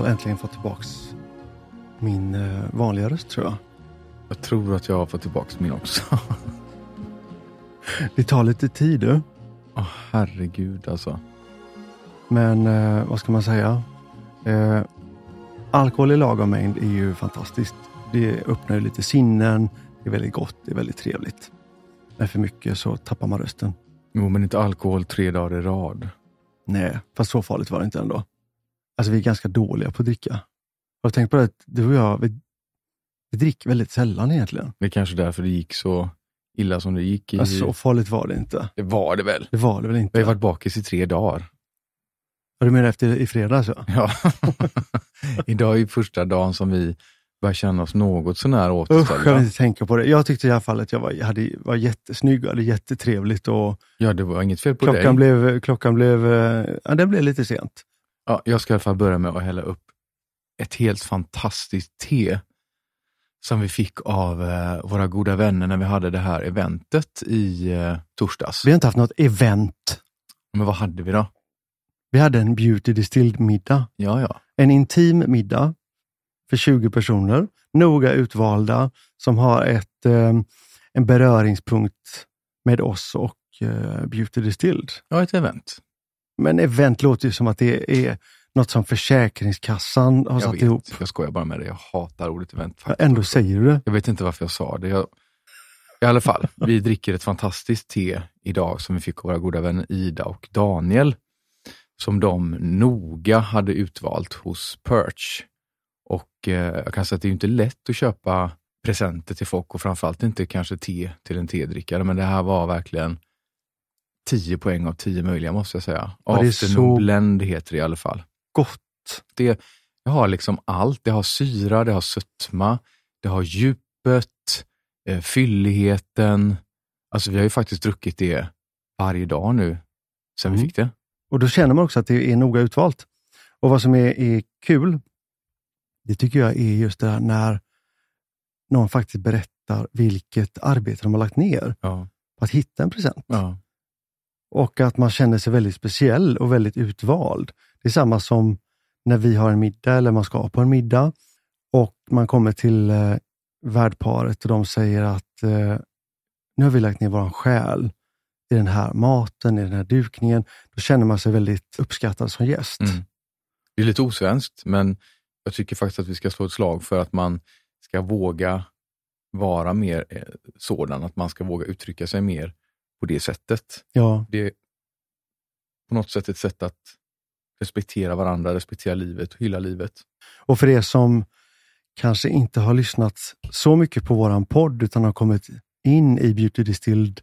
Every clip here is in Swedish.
fall äntligen fått tillbaks min eh, vanliga röst tror jag. Jag tror att jag har fått tillbaka min också. Det tar lite tid du. Åh herregud alltså. Men eh, vad ska man säga? Eh, alkohol i lagom mängd är ju fantastiskt. Det öppnar ju lite sinnen. Det är väldigt gott. Det är väldigt trevligt. Är för mycket så tappar man rösten. Jo, men inte alkohol tre dagar i rad. Nej, fast så farligt var det inte ändå. Alltså vi är ganska dåliga på att dricka. Har du tänkt på det? att Du och jag, vi, vi dricker väldigt sällan egentligen. Det är kanske därför det gick så illa som det gick. I... Alltså, så farligt var det inte. Det var det väl? Det var det väl inte? Vi har varit bakis i tre dagar. Har du menar efter i fredags? Ja. Ja. Idag är första dagen som vi börjar känna oss något sånär Usch, jag vill återställda. inte tänka på det. Jag tyckte i alla fall att jag var, jag hade, var jättesnygg och hade jättetrevligt. Och Ja, det var inget fel på klockan, dig. blev, klockan blev, eh, ja, den blev lite sent. Ja, jag ska i alla fall börja med att hälla upp ett helt fantastiskt te som vi fick av eh, våra goda vänner när vi hade det här eventet i eh, torsdags. Vi har inte haft något event. Men vad hade vi då? Vi hade en beauty distilled middag. Ja, ja. En intim middag för 20 personer, noga utvalda, som har ett, eh, en beröringspunkt med oss och eh, beauty distilled. Ja, ett event. Men event låter ju som att det är något som Försäkringskassan har Jag satt vet, ihop. jag skojar bara med det. Jag hatar ordet event. Faktiskt. Ändå säger du det. Jag vet inte varför jag sa det. Jag... I alla fall, vi dricker ett fantastiskt te idag som vi fick av våra goda vänner Ida och Daniel. Som de noga hade utvalt hos Perch. Och eh, jag kan säga att det är inte lätt att köpa presenter till folk och framförallt inte kanske te till en tedrickare. Men det här var verkligen 10 poäng av 10 möjliga måste jag säga. Är Afternoon så- blend heter det i alla fall. Gott. Det, det har liksom allt. Det har syra, det har sötma, det har djupet, eh, fylligheten. Alltså vi har ju faktiskt druckit det varje dag nu sen vi Mm. fick det. Och då känner man också att det är noga utvalt. Och vad som är, är kul, det tycker jag är just det här när någon faktiskt berättar vilket arbete de har lagt ner Ja. på att hitta en present. Ja. Och att man känner sig väldigt speciell och väldigt utvald. Det är samma som när vi har en middag eller man ska på en middag och man kommer till eh, värdparet och de säger att eh, nu har vi lagt ner vår själ i den här maten, i den här dukningen. Då känner man sig väldigt uppskattad som gäst. Mm. Det är lite osvenskt, men jag tycker faktiskt att vi ska slå ett slag för att man ska våga vara mer eh, sådan, att man ska våga uttrycka sig mer på det sättet. Ja, Det är på något sätt ett sätt att respektera varandra, respektera livet och hylla livet. och för er som kanske inte har lyssnat så mycket på våran podd utan har kommit in i Beauty Distilled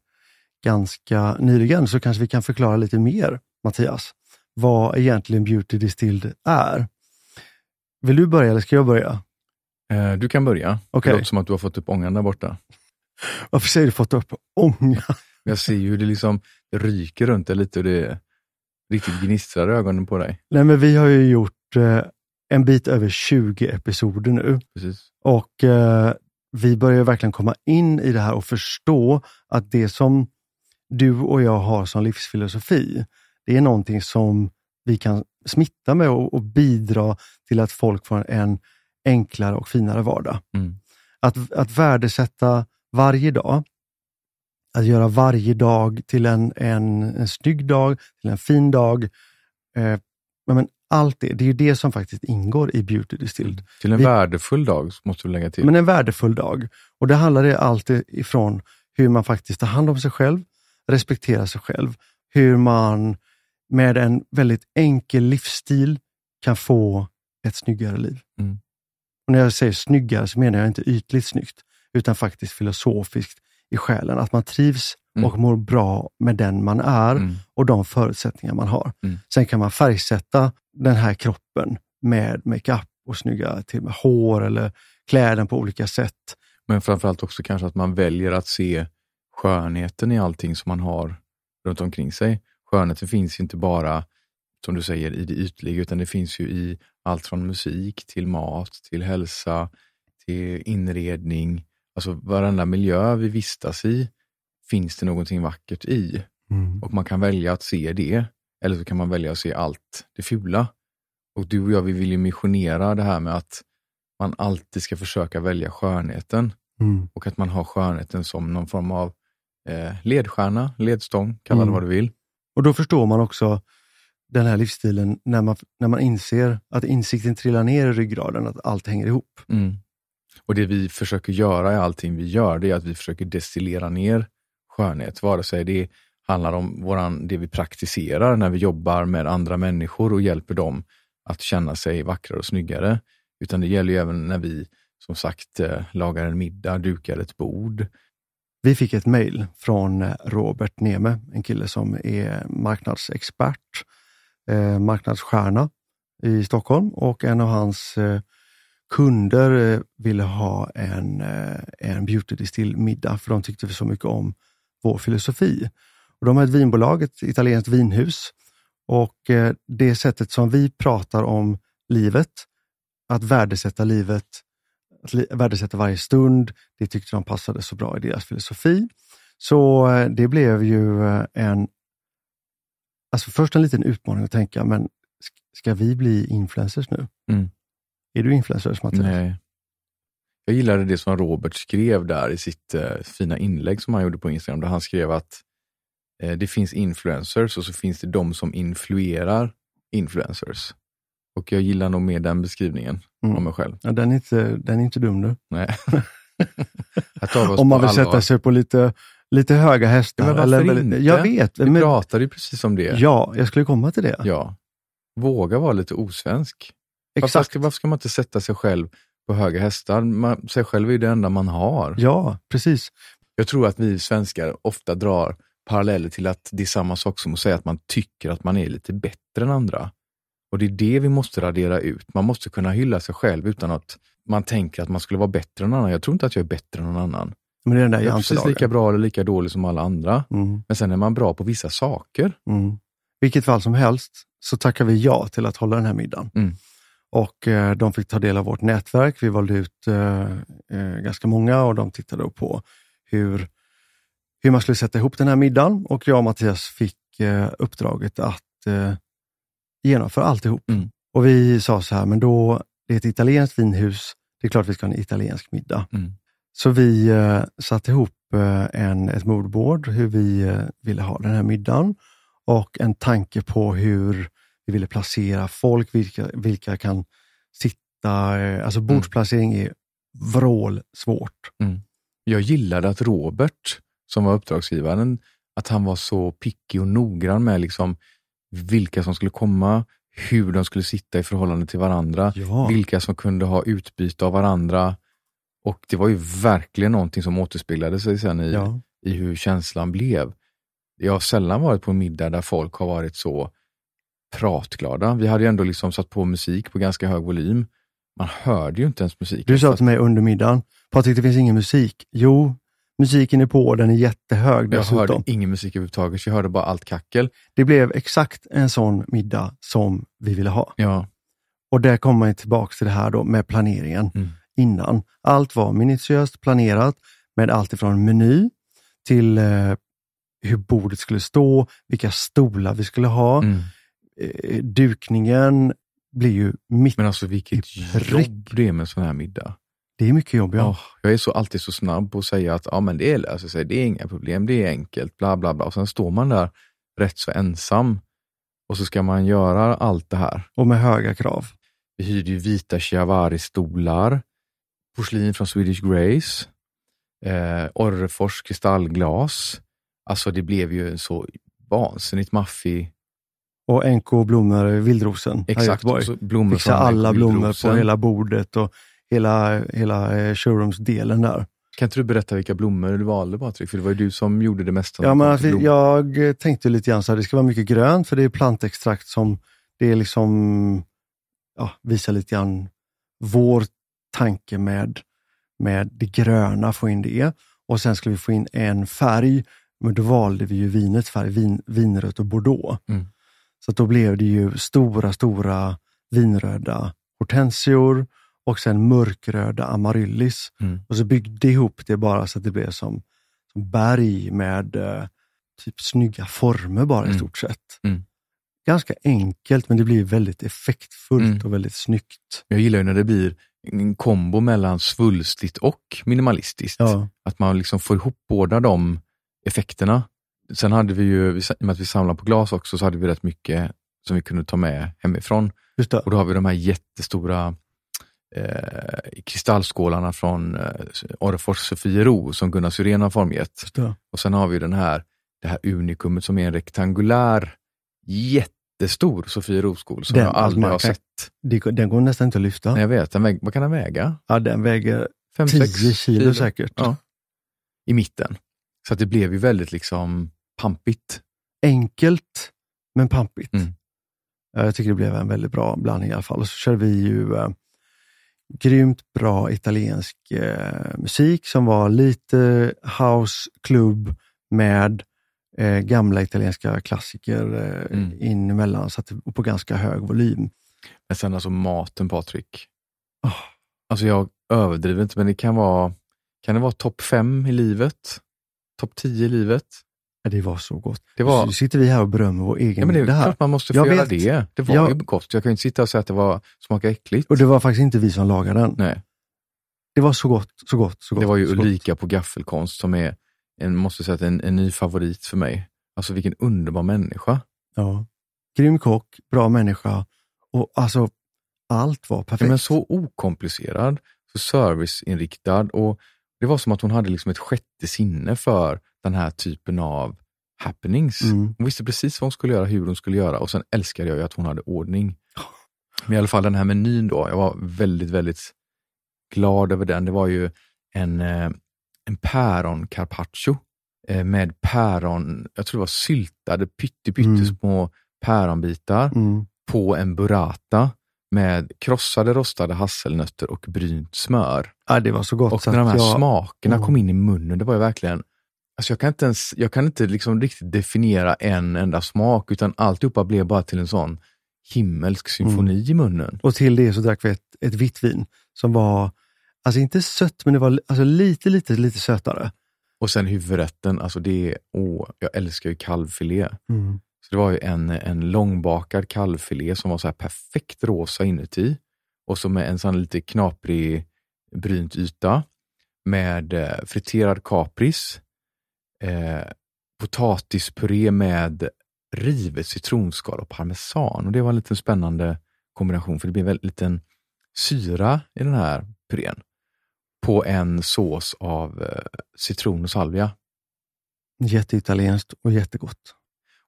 ganska nyligen så kanske vi kan förklara lite mer, Mattias, vad egentligen Beauty Distilled är. Vill du börja eller ska jag börja? Eh, Du kan börja. Okej. Det låter som att du har fått upp ångan där borta. Varför säger du fått upp ånga? Jag ser ju hur det liksom det ryker runt dig lite och det riktigt gnistrar i ögonen på dig. Nej, men vi har ju gjort eh, en bit över 20 episoder nu Precis. och eh, vi börjar verkligen komma in i det här och förstå att det som du och jag har som livsfilosofi, det är någonting som vi kan smitta med och, och bidra till att folk får en enklare och finare vardag. Mm. Att, att värdesätta varje dag, att göra varje dag till en, en, en snygg dag, till en fin dag. Eh, men allt det, det är ju det som faktiskt ingår i Beauty Distilled. Till en Vi- värdefull dag måste du lägga till. Men en värdefull dag. Och det handlar det allt ifrån hur man faktiskt tar hand om sig själv, respekterar sig själv, hur man med en väldigt enkel livsstil kan få ett snyggare liv. Mm. Och när jag säger snyggare så menar jag inte ytligt snyggt, utan faktiskt filosofiskt i själen. Att man trivs Mm. och mår bra med den man är Mm. och de förutsättningar man har. Mm. Sen kan man färgsätta den här kroppen med makeup och snygga till med hår eller kläden på olika sätt. Men framförallt också kanske att man väljer att se skönheten i allting som man har runt omkring sig. Skönheten finns inte bara, som du säger, i det ytliga, utan det finns ju i allt från musik till mat, till hälsa, till inredning. Alltså varenda miljö vi vistas i finns det någonting vackert i. Och man kan välja att se det, eller så kan man välja att se allt det fula. Och du och jag, vi vill ju missionera det här med att man alltid ska försöka välja skönheten Mm. och att man har skönheten som någon form av eh, ledstjärna, ledstång, kalla det Mm. vad du vill. Och då förstår man också den här livsstilen när man, när man inser att insikten trillar ner i ryggraden, att allt hänger ihop. Mm. Och det vi försöker göra i allting vi gör, det är att vi försöker destillera ner skönhet, vare sig det handlar om våran, det vi praktiserar när vi jobbar med andra människor och hjälper dem att känna sig vackrare och snyggare. Utan det gäller ju även när vi, som sagt, eh, lagar en middag, dukar ett bord. Vi fick ett mejl från eh, Robert Neme, en kille som är marknadsexpert, eh, marknadsstjärna i Stockholm och en av hans eh, kunder eh, ville ha en, eh, en beauty distill middag för de tyckte så mycket om vår filosofi. Och de har ett vinbolag, ett italienskt vinhus och eh, det sättet som vi pratar om livet, att värdesätta livet, att li- värdesätta varje stund, det tyckte de passade så bra i deras filosofi. Så det blev ju en, alltså först en liten utmaning att tänka, men ska vi bli influencers nu? Mm. Är du influencers Mattias? Nej. Jag gillade det som Robert skrev där i sitt eh, fina inlägg som han gjorde på Instagram, där han skrev att eh, det finns influencers och så finns det de som influerar influencers. Och jag gillar nog mer den beskrivningen Mm. av mig själv. Ja, den, är inte, den är inte dum du. Nej. Om man vill allvar. sätta sig på lite, lite höga hästar. Ja, men varför eller, inte? Jag vet, Vi men, pratade ju precis om det. ja, jag skulle komma till det. Ja. Våga vara lite osvensk. Varför Exakt. ska, varför ska man inte sätta sig själv på höga hästar? Man, sig själv är ju det enda man har. Ja, precis. Jag tror att vi svenskar ofta drar paralleller till att det är samma sak som att säga att man tycker att man är lite bättre än andra. Och det är det vi måste radera ut. Man måste kunna hylla sig själv utan att man tänker att man skulle vara bättre än någon annan. Jag tror inte att jag är bättre än någon annan. Men det är den där Jag är precis lika bra eller lika dålig som alla andra. Mm, Men sen är man bra på vissa saker. mm. Vilket fall som helst så tackar vi ja till att hålla den här middagen. Mm. Och eh, de fick ta del av vårt nätverk. Vi valde ut eh, eh, ganska många och de tittade då på hur, hur man skulle sätta ihop den här middagen. Och jag och Mattias fick eh, uppdraget att genomföra alltihop. Mm. Och vi sa så här, men då, det är ett italienskt vinhus, det är klart vi ska ha en italiensk middag. Mm. Så vi eh, satte ihop en, ett moodboard, hur vi ville ha den här middagen och en tanke på hur vi ville placera folk, vilka, vilka kan sitta, eh, alltså bordsplacering är vrålsvårt. Jag gillade att Robert, som var uppdragsgivaren, att han var så picky och noggrann med liksom vilka som skulle komma, hur de skulle sitta i förhållande till varandra, Ja. vilka som kunde ha utbyte av varandra. Och det var ju verkligen någonting som återspeglade sig sen i, Ja. i hur känslan blev. Jag har sällan varit på en middag där folk har varit så pratglada. Vi hade ju ändå liksom satt på musik på ganska hög volym. Man hörde ju inte ens musiken. Du sa till mig under middagen, Patrik det finns ingen musik. Jo, musiken är på och den är jättehög jag dessutom. hörde ingen musik överhuvudtaget, så jag hörde bara allt kackel. Det blev exakt en sån middag som vi ville ha. Ja, Och där kommer man tillbaka till det här då med planeringen Mm. innan. Allt var minutiöst planerat med allt ifrån meny till eh, hur bordet skulle stå, vilka stolar vi skulle ha. mm. Eh, dukningen blir ju mitt. men alltså vilket jobb det är med sån här middag. Det är mycket jobb, ja. Åh, jag är så alltid så snabb på att säga att ja, men det löser sig, det är inga problem, det är enkelt, bla bla bla. Och sen står man där rätt så ensam och så ska man göra allt det här. Och med höga krav. Vi hyrde ju vita Chiavari-stolar, porslin från Swedish Grace, eh, Orrefors kristallglas. Alltså det blev ju en så vansinnigt maffig, Och NK blommor, vildrosen här i exakt, Göteborg. och så blommor Fixa alla blommor på hela bordet och hela, hela eh, showroomsdelen där. Kan inte du berätta vilka blommor du valde Patrik? För det var ju du som gjorde det mesta. Ja, men blommor. jag tänkte lite grann så här, det ska vara mycket grönt för det är plantextrakt som det är liksom, ja, visar lite grann vår tanke med, med det gröna, få in det. Och sen skulle vi få in en färg, men då valde vi ju vinets färg, vin, vinrött och bordeaux. Mm. Så då blev det ju stora, stora vinröda hortensior och sen mörkröda amaryllis. Mm. Och så byggde ihop det bara så att det blev som, som berg med eh, typ snygga former bara i Mm. stort sett. Mm. ganska enkelt, men det blir väldigt effektfullt Mm. och väldigt snyggt. Jag gillar ju när det blir en kombo mellan svulstigt och minimalistiskt. Ja, Att man liksom får ihop båda de effekterna. Sen hade vi ju, i och med att vi samlar på glas också, så hade vi rätt mycket som vi kunde ta med hemifrån. Och då har vi de här jättestora eh, kristallskålarna från eh, Orrefors Sofiero som Gunnar Syrén har formgett. Och sen har vi den här, det här unikumet som är en rektangulär, jättestor Sofiero-skål som Den, jag aldrig har kan- sett. Den går nästan inte att lyfta. Nej, jag vet, den väg, vad kan den väga? Ja, den väger 5-6 10 kilo, säkert. Ja. I mitten. Så att det blev ju väldigt liksom pampigt. Enkelt, men pampigt. Mm. Ja, Jag tycker det blev en väldigt bra blandning i alla fall. Och så körde vi ju eh, grymt bra italiensk eh, musik som var lite house club med eh, gamla italienska klassiker eh, Mm. in emellan, så att, och på ganska hög volym. Men sen alltså maten Patrik. Åh. Alltså jag överdriver inte, men det kan vara, kan det vara topp fem i livet? Topp tio i livet? Ja, det var så gott. Det var, Så sitter vi här och berömmer vår egen ja, men det är middag klart man måste få Jag göra vet. det. Det var Ja. ju gott. Jag kan inte sitta och säga att det var, smakade äckligt. Och det var faktiskt inte vi som lagade den. Nej, Det var så gott, så gott, så gott. det var ju. Ulrika på Gaffelkonst som är, en, måste säga, en, en ny favorit för mig. Alltså vilken underbar människa. Ja. Grym kock, bra människa och alltså allt var Ja, perfekt. men så okomplicerad, så serviceinriktad och det var som att hon hade liksom ett sjätte sinne för den här typen av happenings. Mm. Hon visste precis vad hon skulle göra, hur hon skulle göra och sen älskade jag ju att hon hade ordning. Men i alla fall den här menyn då, jag var väldigt, väldigt glad över den. Det var ju en, eh, en päron carpaccio eh, med päron, jag tror det var syltade pytte, Mm. pyttesmå päronbitar Mm. på en burrata med krossade rostade hasselnötter och brynt smör. Ja, det var så gott. Och när de här jag, smakerna Mm. kom in i munnen, det var ju verkligen Alltså jag kan inte, ens, jag kan inte liksom riktigt definiera en enda smak, utan alltihopa blev bara till en sån himmelsk symfoni i munnen. Och till det så drack vi ett, ett vitt vin som var, alltså inte sött, men det var alltså lite, lite, lite sötare. Och sen huvudrätten, alltså det är, åh, jag älskar ju kalvfilé. Mm. Så det var ju en, en långbakad kalvfilé som var så här perfekt rosa inuti och så med en sån lite knaprig brynt yta med eh, friterad kapris, eh, potatispuré med rivet citronskal och parmesan. Och Det var en liten spännande kombination för det blev en liten syra i den här purén på en sås av eh, citron och salvia. Jätteitalienskt och jättegott.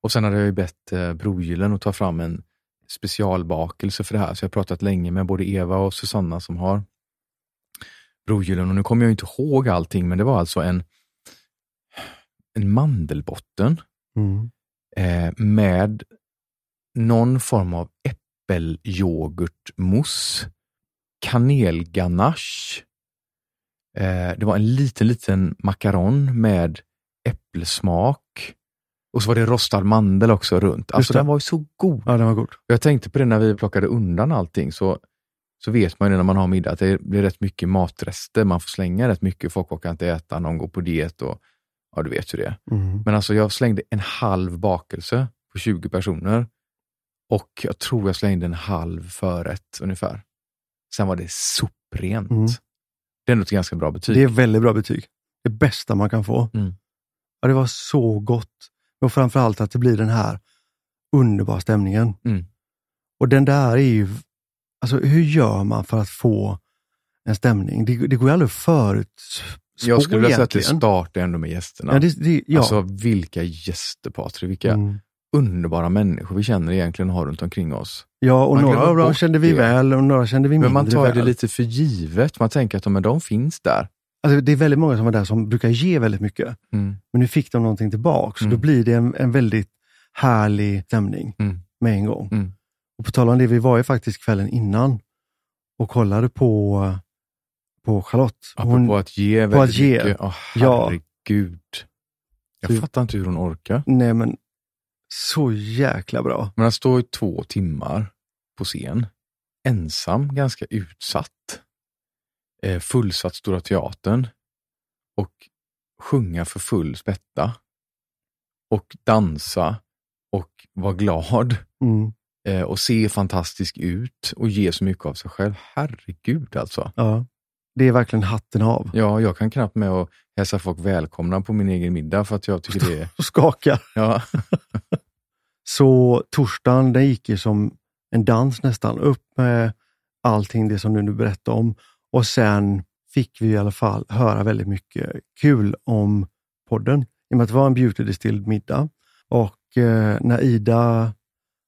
Och sen hade jag ju bett eh, Brogyllen att ta fram en specialbakelse för det här. Så jag har pratat länge med både Eva och Susanna som har Brogyllen. Och nu kommer jag inte ihåg allting, men det var alltså en, en mandelbotten Mm. eh, med någon form av äppelyoghurtmousse, kanelganache. Eh, det var en liten, liten macaron med äppelsmak. Och så var det rostad mandel också runt. Alltså den var ju så god. Ja, den var god. Jag tänkte på det när vi plockade undan allting, så, så vet man ju när man har middag att det blir rätt mycket matrester. Man får slänga rätt mycket, folk orkar inte äta, någon går på diet och ja, du vet hur det är. Mm. Men alltså jag slängde en halv bakelse på 20 personer och jag tror jag slängde en halv förrätt ungefär. Sen var det soprent. Mm. Det är nog ett ganska bra betyg. Det är väldigt bra betyg. Det bästa man kan få. Mm. Ja, det var så gott. Och framförallt att det blir den här underbara stämningen. Mm. Och den där är ju, alltså hur gör man för att få en stämning? Det, det går ju aldrig att förutspå jag skulle vilja säga att det startar ändå med gästerna. Ja, det, det, ja. Alltså vilka gäster Patrik, vilka mm. underbara människor vi känner egentligen har runt omkring oss. ja, och man några av dem kände vi det. väl och några kände vi mindre Men man tar väl. det lite för givet. Man tänker att de, de finns där. Alltså, det är väldigt många som var där som brukar ge väldigt mycket. Mm. Men nu fick de någonting tillbaka, så Mm. då blir det en, en väldigt härlig stämning Mm. med en gång. Mm. Och på tal om det, vi var ju faktiskt kvällen innan och kollade på, på Charlotte. Apropå att ge väldigt att ge. mycket. Ja. herregud. Jag Så- fattar inte hur hon orkar. Nej men, så jäkla bra. Men han står i två timmar på scen, ensam, ganska utsatt, eh, fullsatt Stora Teatern och sjunga för full spätta och dansa och vara glad Mm. eh, och se fantastisk ut och ge så mycket av sig själv. Herregud alltså. Ja. Det är verkligen hatten av. Ja, jag kan knappt med att hälsa folk välkomna på min egen middag för att jag tycker det är... Och skaka. Ja, Så torsdagen, den gick ju som en dans nästan. Upp med allting det som du nu berättade om. Och sen fick vi i alla fall höra väldigt mycket kul om podden. I och med att det var en beauty distilled middag. Och eh, när Ida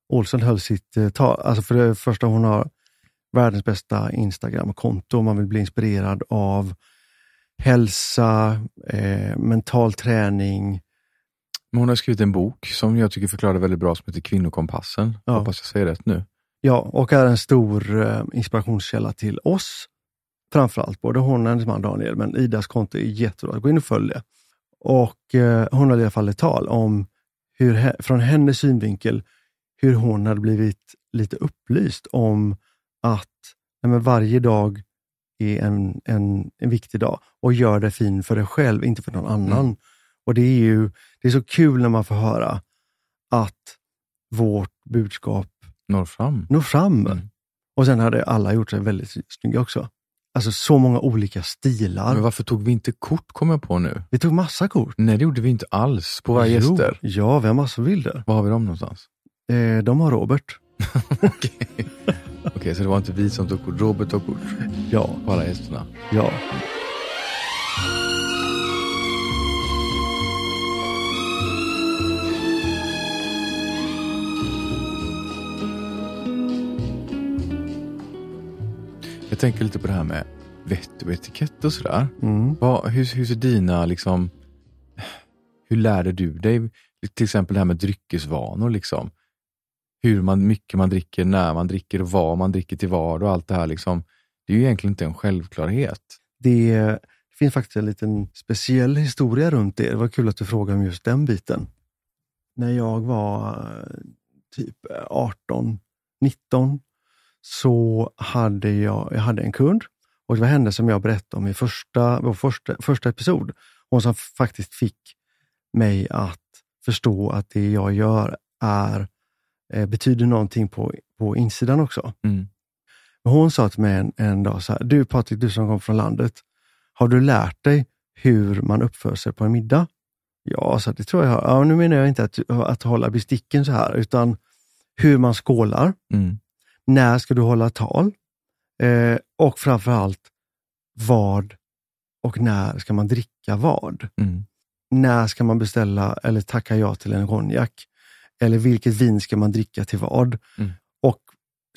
Olsson höll sitt eh, tal, alltså för det första hon har världens bästa Instagram-konto om man vill bli inspirerad av hälsa, eh, mental träning, men hon har skrivit en bok som jag tycker förklarar väldigt bra som heter Kvinnokompassen. Ja. Hoppas jag säger rätt nu. Ja, och är en stor eh, inspirationskälla till oss. Framförallt både hon och hennes man Daniel, men Idas konto är jättebra. Gå in och följ det. Och eh, hon hade i alla fall ett tal om hur, från hennes synvinkel, hur hon hade blivit lite upplyst om att nej, varje dag är en, en, en viktig dag och gör det fin för dig själv, inte för någon annan. Mm. Och det är ju det är så kul när man får höra att vårt budskap Når fram. når fram. Mm. Och sen hade alla gjort sig väldigt snygga också. Alltså så många olika stilar. Men varför tog vi inte kort kom jag på nu? Vi tog massa kort. Nej, det gjorde vi inte alls på våra Jo, gäster. Ja, vi har massor bilder. Var har vi dem någonstans? Eh, de har Robert. Okej, Okej, så det var inte vi som tog kort. Robert tog kort Ja, på alla gästerna. ja. Jag tänker lite på det här med vett och etikett och sådär. Mm. Vad, hur, hur ser dina, liksom, hur lärde du dig, till exempel det här med dryckesvanor, liksom hur man, mycket man dricker, när man dricker och vad man dricker till vad och allt det här. Liksom. Det är ju egentligen inte en självklarhet. Det, det finns faktiskt en liten speciell historia runt det. Det var kul att du frågade om just den biten. När jag var eh, typ eh, 18, 19 så hade jag, jag hade en kund och det var henne som jag berättade om i första, vår första, första episod. Hon som faktiskt fick mig att förstå att det jag gör är, eh, betyder någonting på, på insidan också. Mm. Men Hon sa till mig en, en dag så här, du Patrik, du som kommer från landet, har du lärt dig hur man uppför sig på en middag? Ja, så det tror jag. Ja, nu menar jag inte att, att hålla besticken så här, utan hur man skålar. Mm. När ska du hålla tal? Eh, och framförallt, vad och när ska man dricka vad? Mm. När ska man beställa eller tacka ja till en konjak? Eller vilket vin ska man dricka till vad? Mm. Och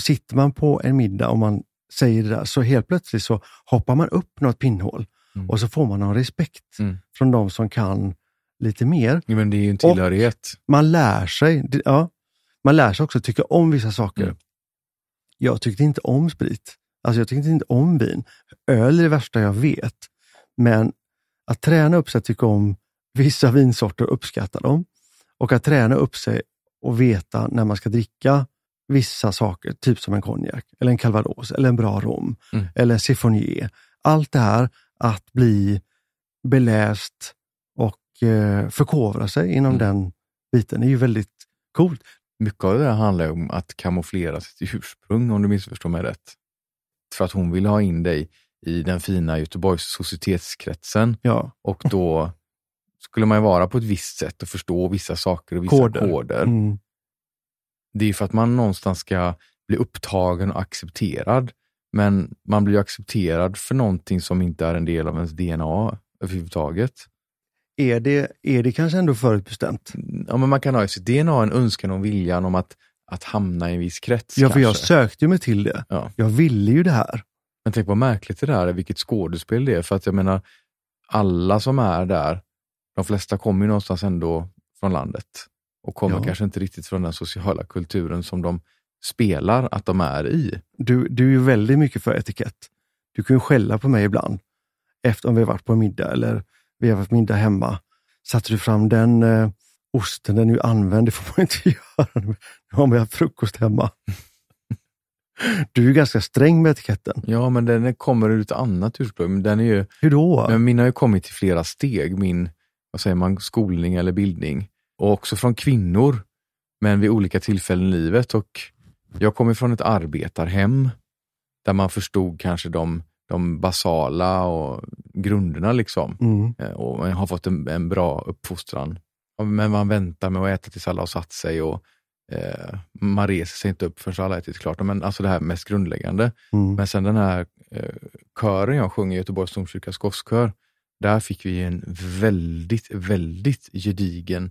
sitter man på en middag och man säger det där, så helt plötsligt så hoppar man upp något pinnhål Mm. och så får man någon respekt Mm. från de som kan lite mer. Men det är ju en tillhörighet. Man lär sig, ja, man lär sig också tycka om vissa saker. Mm. Jag tyckte inte om sprit. Alltså jag tyckte inte om vin. Öl är det värsta jag vet. Men att träna upp sig att tycka om vissa vinsorter och uppskatta dem och att träna upp sig och veta när man ska dricka vissa saker, typ som en konjak, eller en calvados, eller en bra rom, Mm. eller en siphonier. Allt det här, att bli beläst och eh, förkovra sig inom Mm. den biten är ju väldigt coolt. Mycket av det här handlar om att kamouflera sitt ursprung, om du missförstår mig rätt. För att hon vill ha in dig i den fina Göteborgs societetskretsen Ja, och då skulle man ju vara på ett visst sätt och förstå vissa saker och vissa Koder. koder. mm, Det är för att man någonstans ska bli upptagen och accepterad. Men man blir accepterad för någonting som inte är en del av ens DNA överhuvudtaget. är, det, är det kanske ändå förutbestämt? Ja, men man kan ha i sitt DNA en önskan och viljan om att, att hamna i en viss krets. Ja, för jag kanske. sökte ju mig till det. Ja. Jag ville ju det här. Men tänk vad märkligt det där är, vilket skådespel det är. För att jag menar, alla som är där, de flesta kommer ju någonstans ändå från landet. Och kommer Ja. kanske inte riktigt från den sociala kulturen som de spelar att de är i. Du, du är ju väldigt mycket för etikett. Du kan ju skälla på mig ibland, efter om vi har varit på middag eller vi har varit middag hemma. Satte du fram den eh, osten den du använder, det får man inte göra. Nu har vi haft frukost hemma. Du är ju ganska sträng med etiketten. Ja, men den är- kommer ur ett annat ursprung. Den är ju, Hur då? men min har ju kommit i flera steg, min vad säger man, skolning eller bildning. Och också från kvinnor men vid olika tillfällen i livet. Och jag kommer från ett arbetarhem där man förstod kanske de, de basala och grunderna liksom. Mm. Eh, och har fått en, en bra uppfostran. Men man väntar med att äta tills alla har satt sig och eh, man reser sig inte upp förrän alla ätit klart. Men alltså det här mest grundläggande. Mm. Men sen den här eh, kören jag sjöng i Göteborgs Domkyrkas gospelkör, där fick vi en väldigt, väldigt gedigen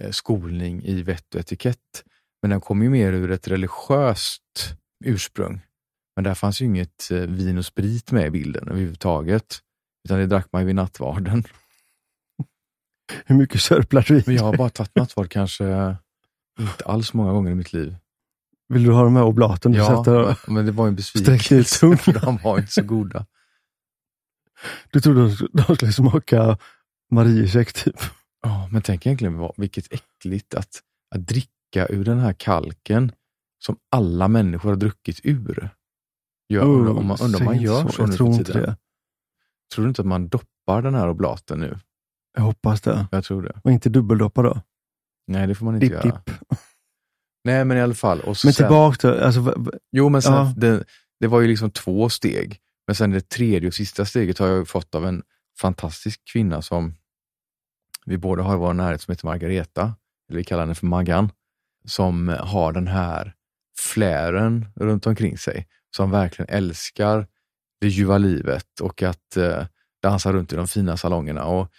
eh, skolning i vett och etikett. Men den kom ju mer ur ett religiöst ursprung. Men där fanns ju inget eh, vin och sprit med i bilden överhuvudtaget. Utan det drack man ju vid nattvarden. Hur mycket sörplar du Men i? jag har bara tagit nattvard kanske inte alls många gånger i mitt liv. Vill du ha de här oblaten du Ja, sätter? men det var en besvikelse. De var inte så goda. Du trodde de skulle smaka Mariecheck typ? Ja, men tänk egentligen vad- vilket äckligt att, att dricka ur den här kalken som alla människor har druckit ur. Gör, undrar om man, undrar om man gör så, nu tror inte det. Tror du inte att man doppar den här oblaten nu? Jag hoppas det. Jag tror det. Och inte dubbeldoppa då? Nej, det får man inte Dipp, göra. dipp. Nej, men i alla fall. Men tillbaka till, alltså, Jo, men sen, Ja. det, det var ju liksom två steg. Men sen det tredje och sista steget har jag fått av en fantastisk kvinna som vi båda har i vår närhet som heter Margareta, eller vi kallar henne för Maggan, som har den här flären runt omkring sig, som verkligen älskar det ljuva livet och att eh, dansa runt i de fina salongerna. Och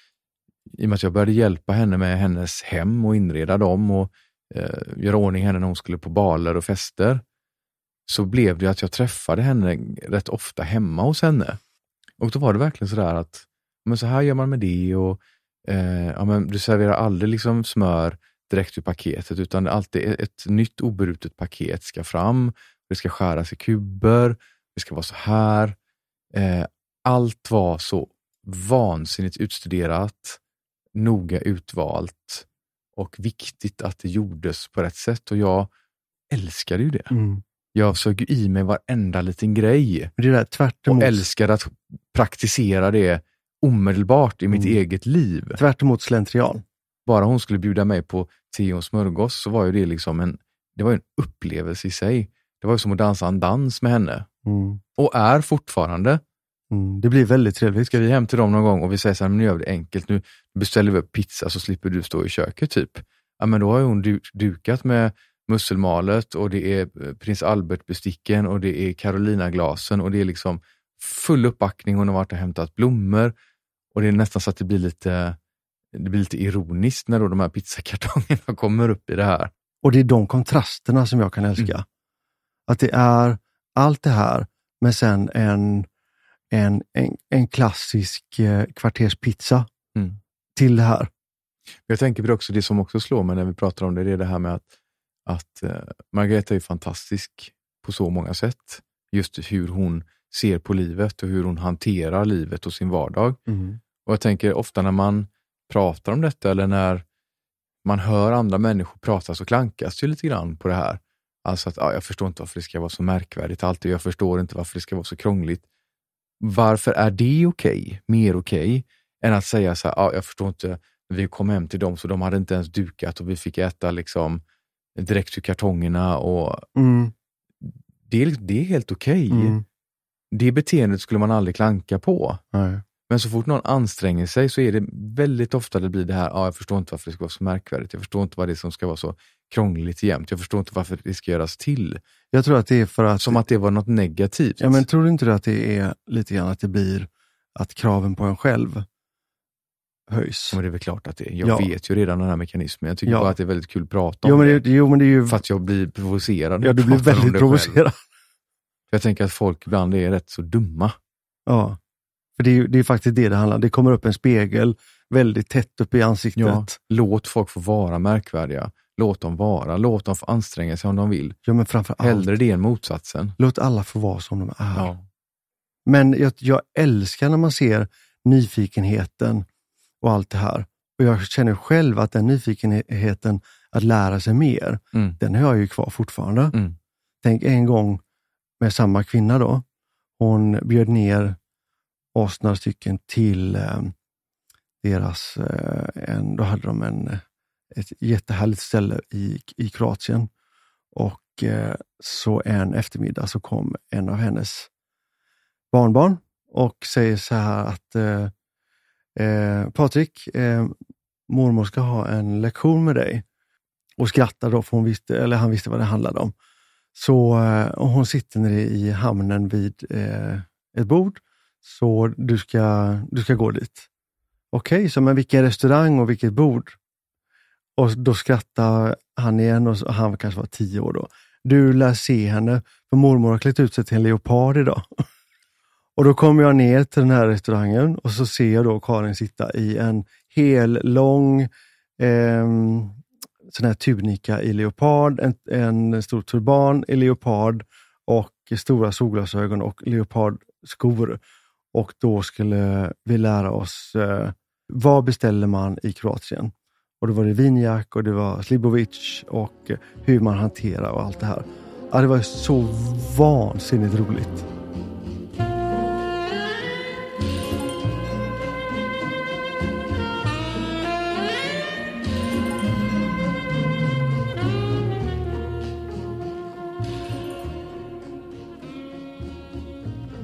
I och med att jag började hjälpa henne med hennes hem och inreda dem och eh, göra ordning henne när hon skulle på baler och fester, så blev det att jag träffade henne rätt ofta hemma hos henne. Och då var det verkligen sådär att, men så här gör man med det och eh, ja, men du serverar aldrig liksom smör direkt ur paketet utan alltid ett, ett nytt obrutet paket ska fram, det ska skäras i kuber, det ska vara så här. Eh, allt var så vansinnigt utstuderat, noga utvalt och viktigt att det gjordes på rätt sätt och jag älskade ju det. mm. Jag sög i mig varenda liten grej det är där tvärt och älskade att praktisera det omedelbart i mitt Mm. eget liv. tvärt emot slentrian. Bara hon skulle bjuda mig på te och smörgås så var ju det liksom en, det var en upplevelse i sig. Det var ju som att dansa en dans med henne. Mm. Och är fortfarande. Mm. Det blir väldigt trevligt. Ska vi hem till dem någon gång och vi säger så här, men nu gör vi det enkelt. Nu beställer vi upp pizza så slipper du stå i köket typ. Ja, men då har hon du- dukat med musselmalet och det är eh, prins Albert-besticken och det är Carolina-glasen och det är liksom full uppbackning. Hon har varit och hämtat blommor och det är nästan så att det blir lite, det blir lite ironiskt när då de här pizzakartongerna kommer upp i det här. Och det är de kontrasterna som jag kan älska. Mm. Att det är allt det här, men sen en, en, en, en klassisk eh, kvarterspizza Mm. till det här. Jag tänker på det också, det som också slår mig när vi pratar om det, det är det här med att, att eh, Margareta är fantastisk på så många sätt. Just hur hon ser på livet och hur hon hanterar livet och sin vardag. Och jag tänker ofta när man pratar om detta eller när man hör andra människor prata så klankas det lite grann på det här. Alltså att ja, jag förstår inte varför det ska vara så märkvärdigt alltid. Jag förstår inte varför det ska vara så krångligt. Varför är det okej, mer okej, än att säga så här, ja, jag förstår inte, vi kom hem till dem så de hade inte ens dukat och vi fick äta liksom direkt ur kartongerna och Mm. det, är- det är helt okej. Mm. Det beteendet skulle man aldrig klanka på. Nej. Men så fort någon anstränger sig så är det väldigt ofta det blir det här, ja, jag förstår inte varför det ska vara så märkvärdigt. Jag förstår inte vad det är som ska vara så krångligt jämt. Jag förstår inte varför det ska göras till. Jag tror att det är för att... Som att det var något negativt. Ja, men tror du inte att det är lite grann att det blir att kraven på en själv höjs? Men det är väl klart att det är. Jag Ja. vet ju redan den här mekanismen. Jag tycker Ja. bara att det är väldigt kul att prata om Jo, men det. det, jo, men det är ju... För att jag blir provocerad. Ja, du blir väldigt provocerad. Jag tänker att folk ibland är rätt så dumma. Ja. För det är, det är faktiskt det det handlar om. Det kommer upp en spegel väldigt tätt upp i ansiktet. Ja, låt folk få vara märkvärdiga. Låt dem vara. Låt dem få anstränga sig om de vill. Ja, men framför allt, Hellre det än motsatsen. låt alla få vara som de är. Ja. Men jag, jag älskar när man ser nyfikenheten och allt det här. Och Jag känner själv att den nyfikenheten att lära sig mer, Mm. den har jag ju kvar fortfarande. Mm. Tänk en gång med samma kvinna då. Hon bjöd ner oss några stycken till eh, deras, eh, en, då hade de en, ett jättehärligt ställe i, i Kroatien. Och eh, så en eftermiddag så kom en av hennes barnbarn och säger så här att eh, Patrik, eh, mormor ska ha en lektion med dig. Och skrattar då, för hon visste, eller han visste vad det handlade om. Så eh, och hon sitter nere i hamnen vid eh, ett bord, så du ska, du ska gå dit. Okej, okay, så men vilken restaurang och vilket bord? Och då skrattar han igen och så, han kanske var tio år då. Du lär se henne, för mormor har klätt ut sig till en leopard idag. Och då kommer jag ner till den här restaurangen och så ser jag då Karin sitta i en hel lång eh, sån här tunika i leopard, en, en stor turban i leopard och stora solglasögon och leopardskor. Och då skulle vi lära oss eh, vad beställer man i Kroatien? Och då var det vinjak och det var slibovic och hur man hanterar och allt det här. Ja, det var så vansinnigt roligt.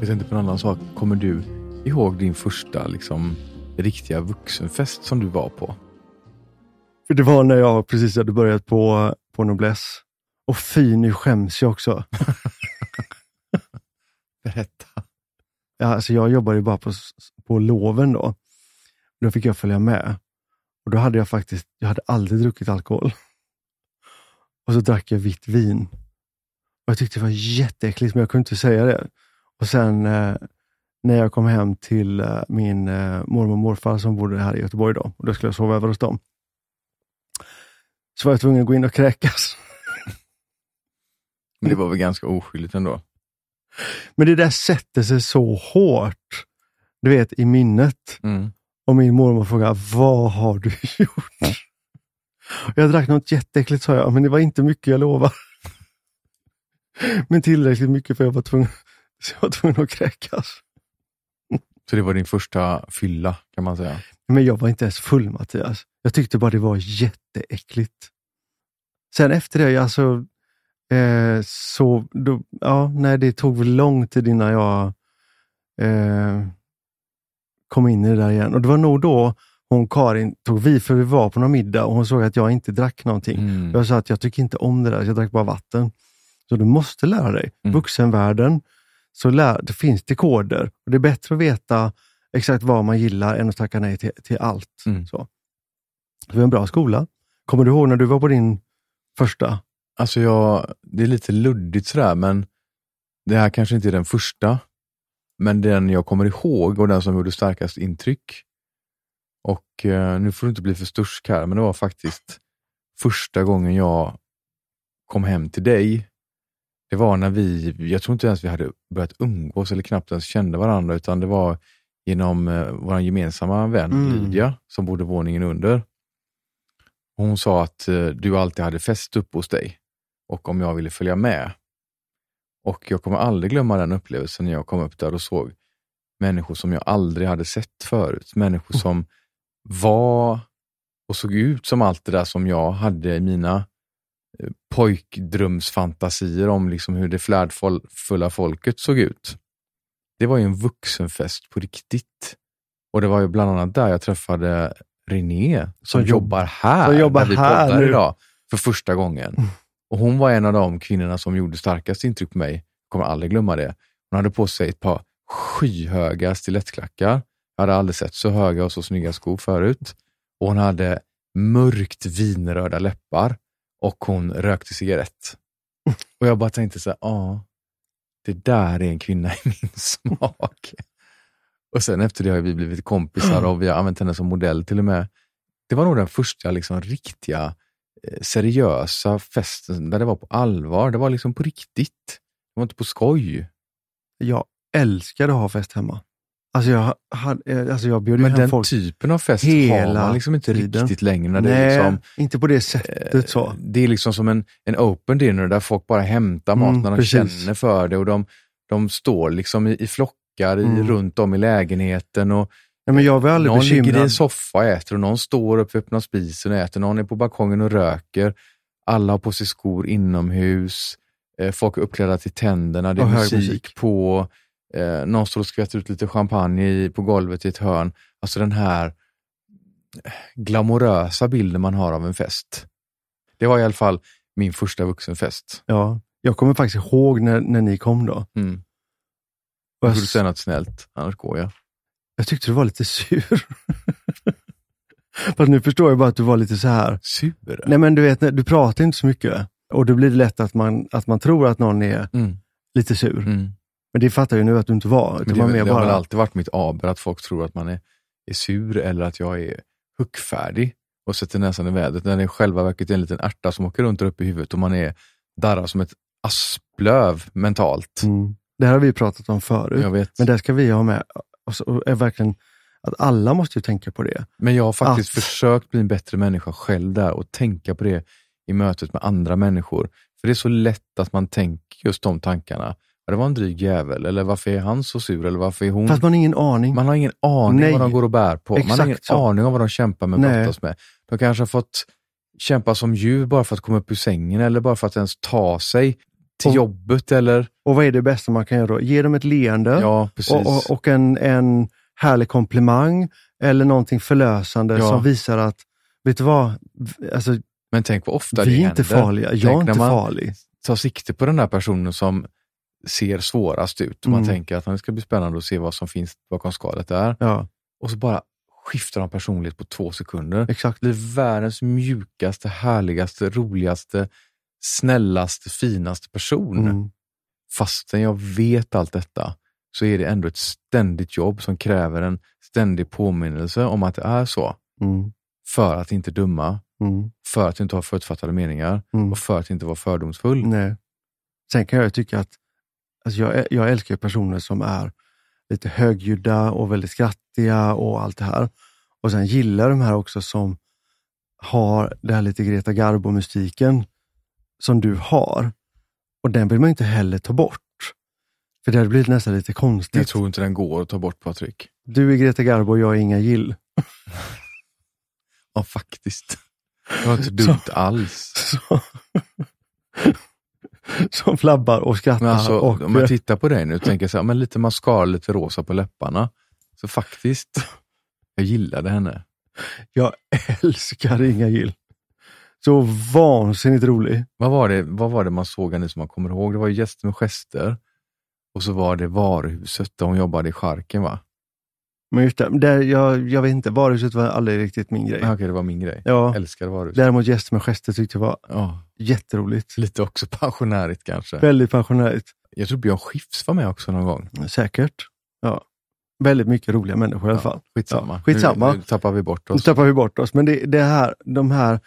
Jag tänkte på en annan sak. Kommer du ihåg din första liksom, riktiga vuxenfest som du var på? För Det var när jag precis hade börjat på, på Noblesse. Och fy, nu skäms jag också. Berätta. Ja, alltså jag jobbade bara på, på loven då. Då fick jag följa med. Och Då hade jag faktiskt, jag hade aldrig druckit alkohol. Och så drack jag vitt vin. Och Jag tyckte det var jätteäckligt, men jag kunde inte säga det. Och sen eh, när jag kom hem till eh, min eh, mormor och morfar som bodde här i Göteborg då, och då skulle jag sova över hos dem, så var jag tvungen att gå in och kräkas. Men det var väl ganska oskyldigt ändå? Men det där sätter sig så hårt, du vet, i minnet. Mm. Och min mormor frågade, vad har du gjort? Jag drack något jätteäckligt, sa jag, men det var inte mycket, jag lovar. Men tillräckligt mycket för jag var tvungen, så jag var tvungen att kräkas. Så det var din första fylla, kan man säga? Men jag var inte ens full, Mattias. Jag tyckte bara det var jätteäckligt. Sen efter det, alltså, eh, så, då, ja, nej, det tog väl lång tid innan jag eh, kom in i det där igen. Och det var nog då hon Karin tog vid, för vi var på någon middag och hon såg att jag inte drack någonting. Mm. Jag sa att jag tycker inte om det där, jag drack bara vatten. Så du måste lära dig. Mm. Vuxenvärlden, så lär, det finns det koder. Och det är bättre att veta exakt vad man gillar än att tacka nej till, till allt. Mm. Så. Det var en bra skola. Kommer du ihåg när du var på din första? Alltså jag, det är lite luddigt sådär, men det här kanske inte är den första. Men den jag kommer ihåg och den som gjorde starkast intryck. Och eh, nu får du inte bli för stursk här, men det var faktiskt första gången jag kom hem till dig. Det var när vi, jag tror inte ens vi hade börjat umgås eller knappt ens kände varandra, utan det var genom eh, vår gemensamma vän Mm. Lydia, som bodde våningen under. Hon sa att eh, du alltid hade fest uppe hos dig och om jag ville följa med. Och jag kommer aldrig glömma den upplevelsen när jag kom upp där och såg människor som jag aldrig hade sett förut. Människor som var och såg ut som allt det där som jag hade i mina pojkdrömsfantasier om liksom hur det flärdfulla folket såg ut. Det var ju en vuxenfest på riktigt. Och det var ju bland annat där jag träffade René som, Som jobb- jobbar här, som jobbar där vi här poddar nu. idag, för första gången. Och Hon var en av de kvinnorna som gjorde starkast intryck på mig. Jag kommer aldrig glömma det. Hon hade på sig ett par skyhöga stilettklackar. Jag hade aldrig sett så höga och så snygga skor förut. Och Hon hade mörkt vinröda läppar och hon rökte cigarett. Och jag bara tänkte så här, ja, det där är en kvinna i min smak. Och sen efter det har vi blivit kompisar och vi har använt henne som modell till och med. Det var nog den första liksom riktiga eh, seriösa festen där det var på allvar. Det var liksom på riktigt. Det var inte på skoj. Jag älskade att ha fest hemma. Alltså jag, hade, alltså jag bjöd Men hem den folk typen av fest har man liksom inte tiden. riktigt längre. När det, Nej, är liksom, inte på det sättet så. det är liksom som en, en open dinner där folk bara hämtar Mm, mat när de precis. känner för det och de, de står liksom i, i flockar i, Mm. runt om i lägenheten och Nej, men jag var aldrig någon ligger i bekymrad. en soffa och äter och någon står upp vid öppna spisen och äter. Någon är på balkongen och röker. Alla har på sig skor inomhus. Eh, folk är uppklädda till tänderna. Det är Och musik, musik. på. Eh, någon står och skvätter ut lite champagne i, på golvet i ett hörn. Alltså den här eh, glamorösa bilden man har av en fest. Det var i alla fall min första vuxenfest. Ja, jag kommer faktiskt ihåg när, när ni kom då. Mm. Och Jag borde säga något snällt, annars går jag. jag tyckte du var lite sur. Fast nu förstår jag bara att du var lite så här. Sur? Nej men du vet, du pratar inte så mycket. Och då blir det lätt att man, att man tror att någon är Mm. lite sur. Mm. Men det fattar jag nu att du inte var. Men det, man det, det har väl bara, alltid varit mitt aber att folk tror att man är, är sur eller att jag är huckfärdig och sätter näsan i vädret. När det i själva verket är en liten ärta som åker runt där uppe i huvudet och man är darrar som ett asplöv mentalt. mm, det här har vi pratat om förut. Men det ska vi ha med. Och så, och är verkligen, att alla måste ju tänka på det. Men jag har faktiskt Att- försökt bli en bättre människa själv där och tänka på det i mötet med andra människor. För det är så lätt att man tänker just de tankarna. Det var en dryg jävel, eller varför är han så sur, eller varför är hon... Fast man har ingen aning. Man har ingen aning Nej. vad de går och bär på. man har Exakt ingen så. aning om vad de kämpar med och brottas med. De kanske har fått kämpa som djur bara för att komma upp ur sängen eller bara för att ens ta sig till Och- jobbet. Eller, Och vad är det bästa man kan göra då? Ge dem ett leende ja, precis. och, och, och en, en härlig komplimang eller någonting förlösande Ja. som visar att, vet du vad, alltså, Men tänk vad ofta vi det är inte händer. farliga. Jag Tänk är inte man farlig. tar sikte på den där personen som ser svårast ut. Och Man Mm. tänker att det ska bli spännande att se vad som finns bakom skalet där. Ja, Och så bara skiftar de personlighet på två sekunder. exakt. blir världens mjukaste, härligaste, roligaste, snällaste, finaste person. Mm. Fastän jag vet allt detta så är det ändå ett ständigt jobb som kräver en ständig påminnelse om att det är så. Mm. För att inte döma, Mm. för att inte ha förutfattade meningar Mm. och för att inte vara fördomsfull. Nej. Sen kan jag tycka att alltså jag, jag älskar personer som är lite högljudda och väldigt skrattiga och allt det här. Och sen gillar de här också som har det här lite Greta Garbo-mystiken som du har. Och den vill man inte heller ta bort. För det hade blivit nästan lite Jag konstigt. tror inte den går att ta bort Patrik. Du är Greta Garbo och jag är Inga Gill. Ja, faktiskt. Det var inte dumt alls. Så- som flabbar och skrattar. Alltså, och, om jag tittar på dig nu och tänker så här, men lite mascara, lite rosa på läpparna. Så faktiskt, jag gillade henne. Jag älskar Inga Gill. Så vansinnigt rolig. Vad var det, vad var det man såg henne som man kommer ihåg? Det var ju Gäster med gester och så var det varuhuset där hon jobbade i charken va? Men just det, där, jag, jag vet inte, varuhuset var aldrig riktigt min grej. Ja. Okej, det var min grej. Ja, Älskade varuhuset. däremot gäster med gester tyckte jag var Ja, jätteroligt. lite också pensionärigt kanske. Väldigt pensionärigt. Jag tror Björn Skifs var med också någon gång. Säkert. Ja. Väldigt mycket roliga människor i alla fall. Skitsamma. Ja, skitsamma. Nu, nu tappar vi bort Nu oss. tappar vi bort oss. Men det, det här, de här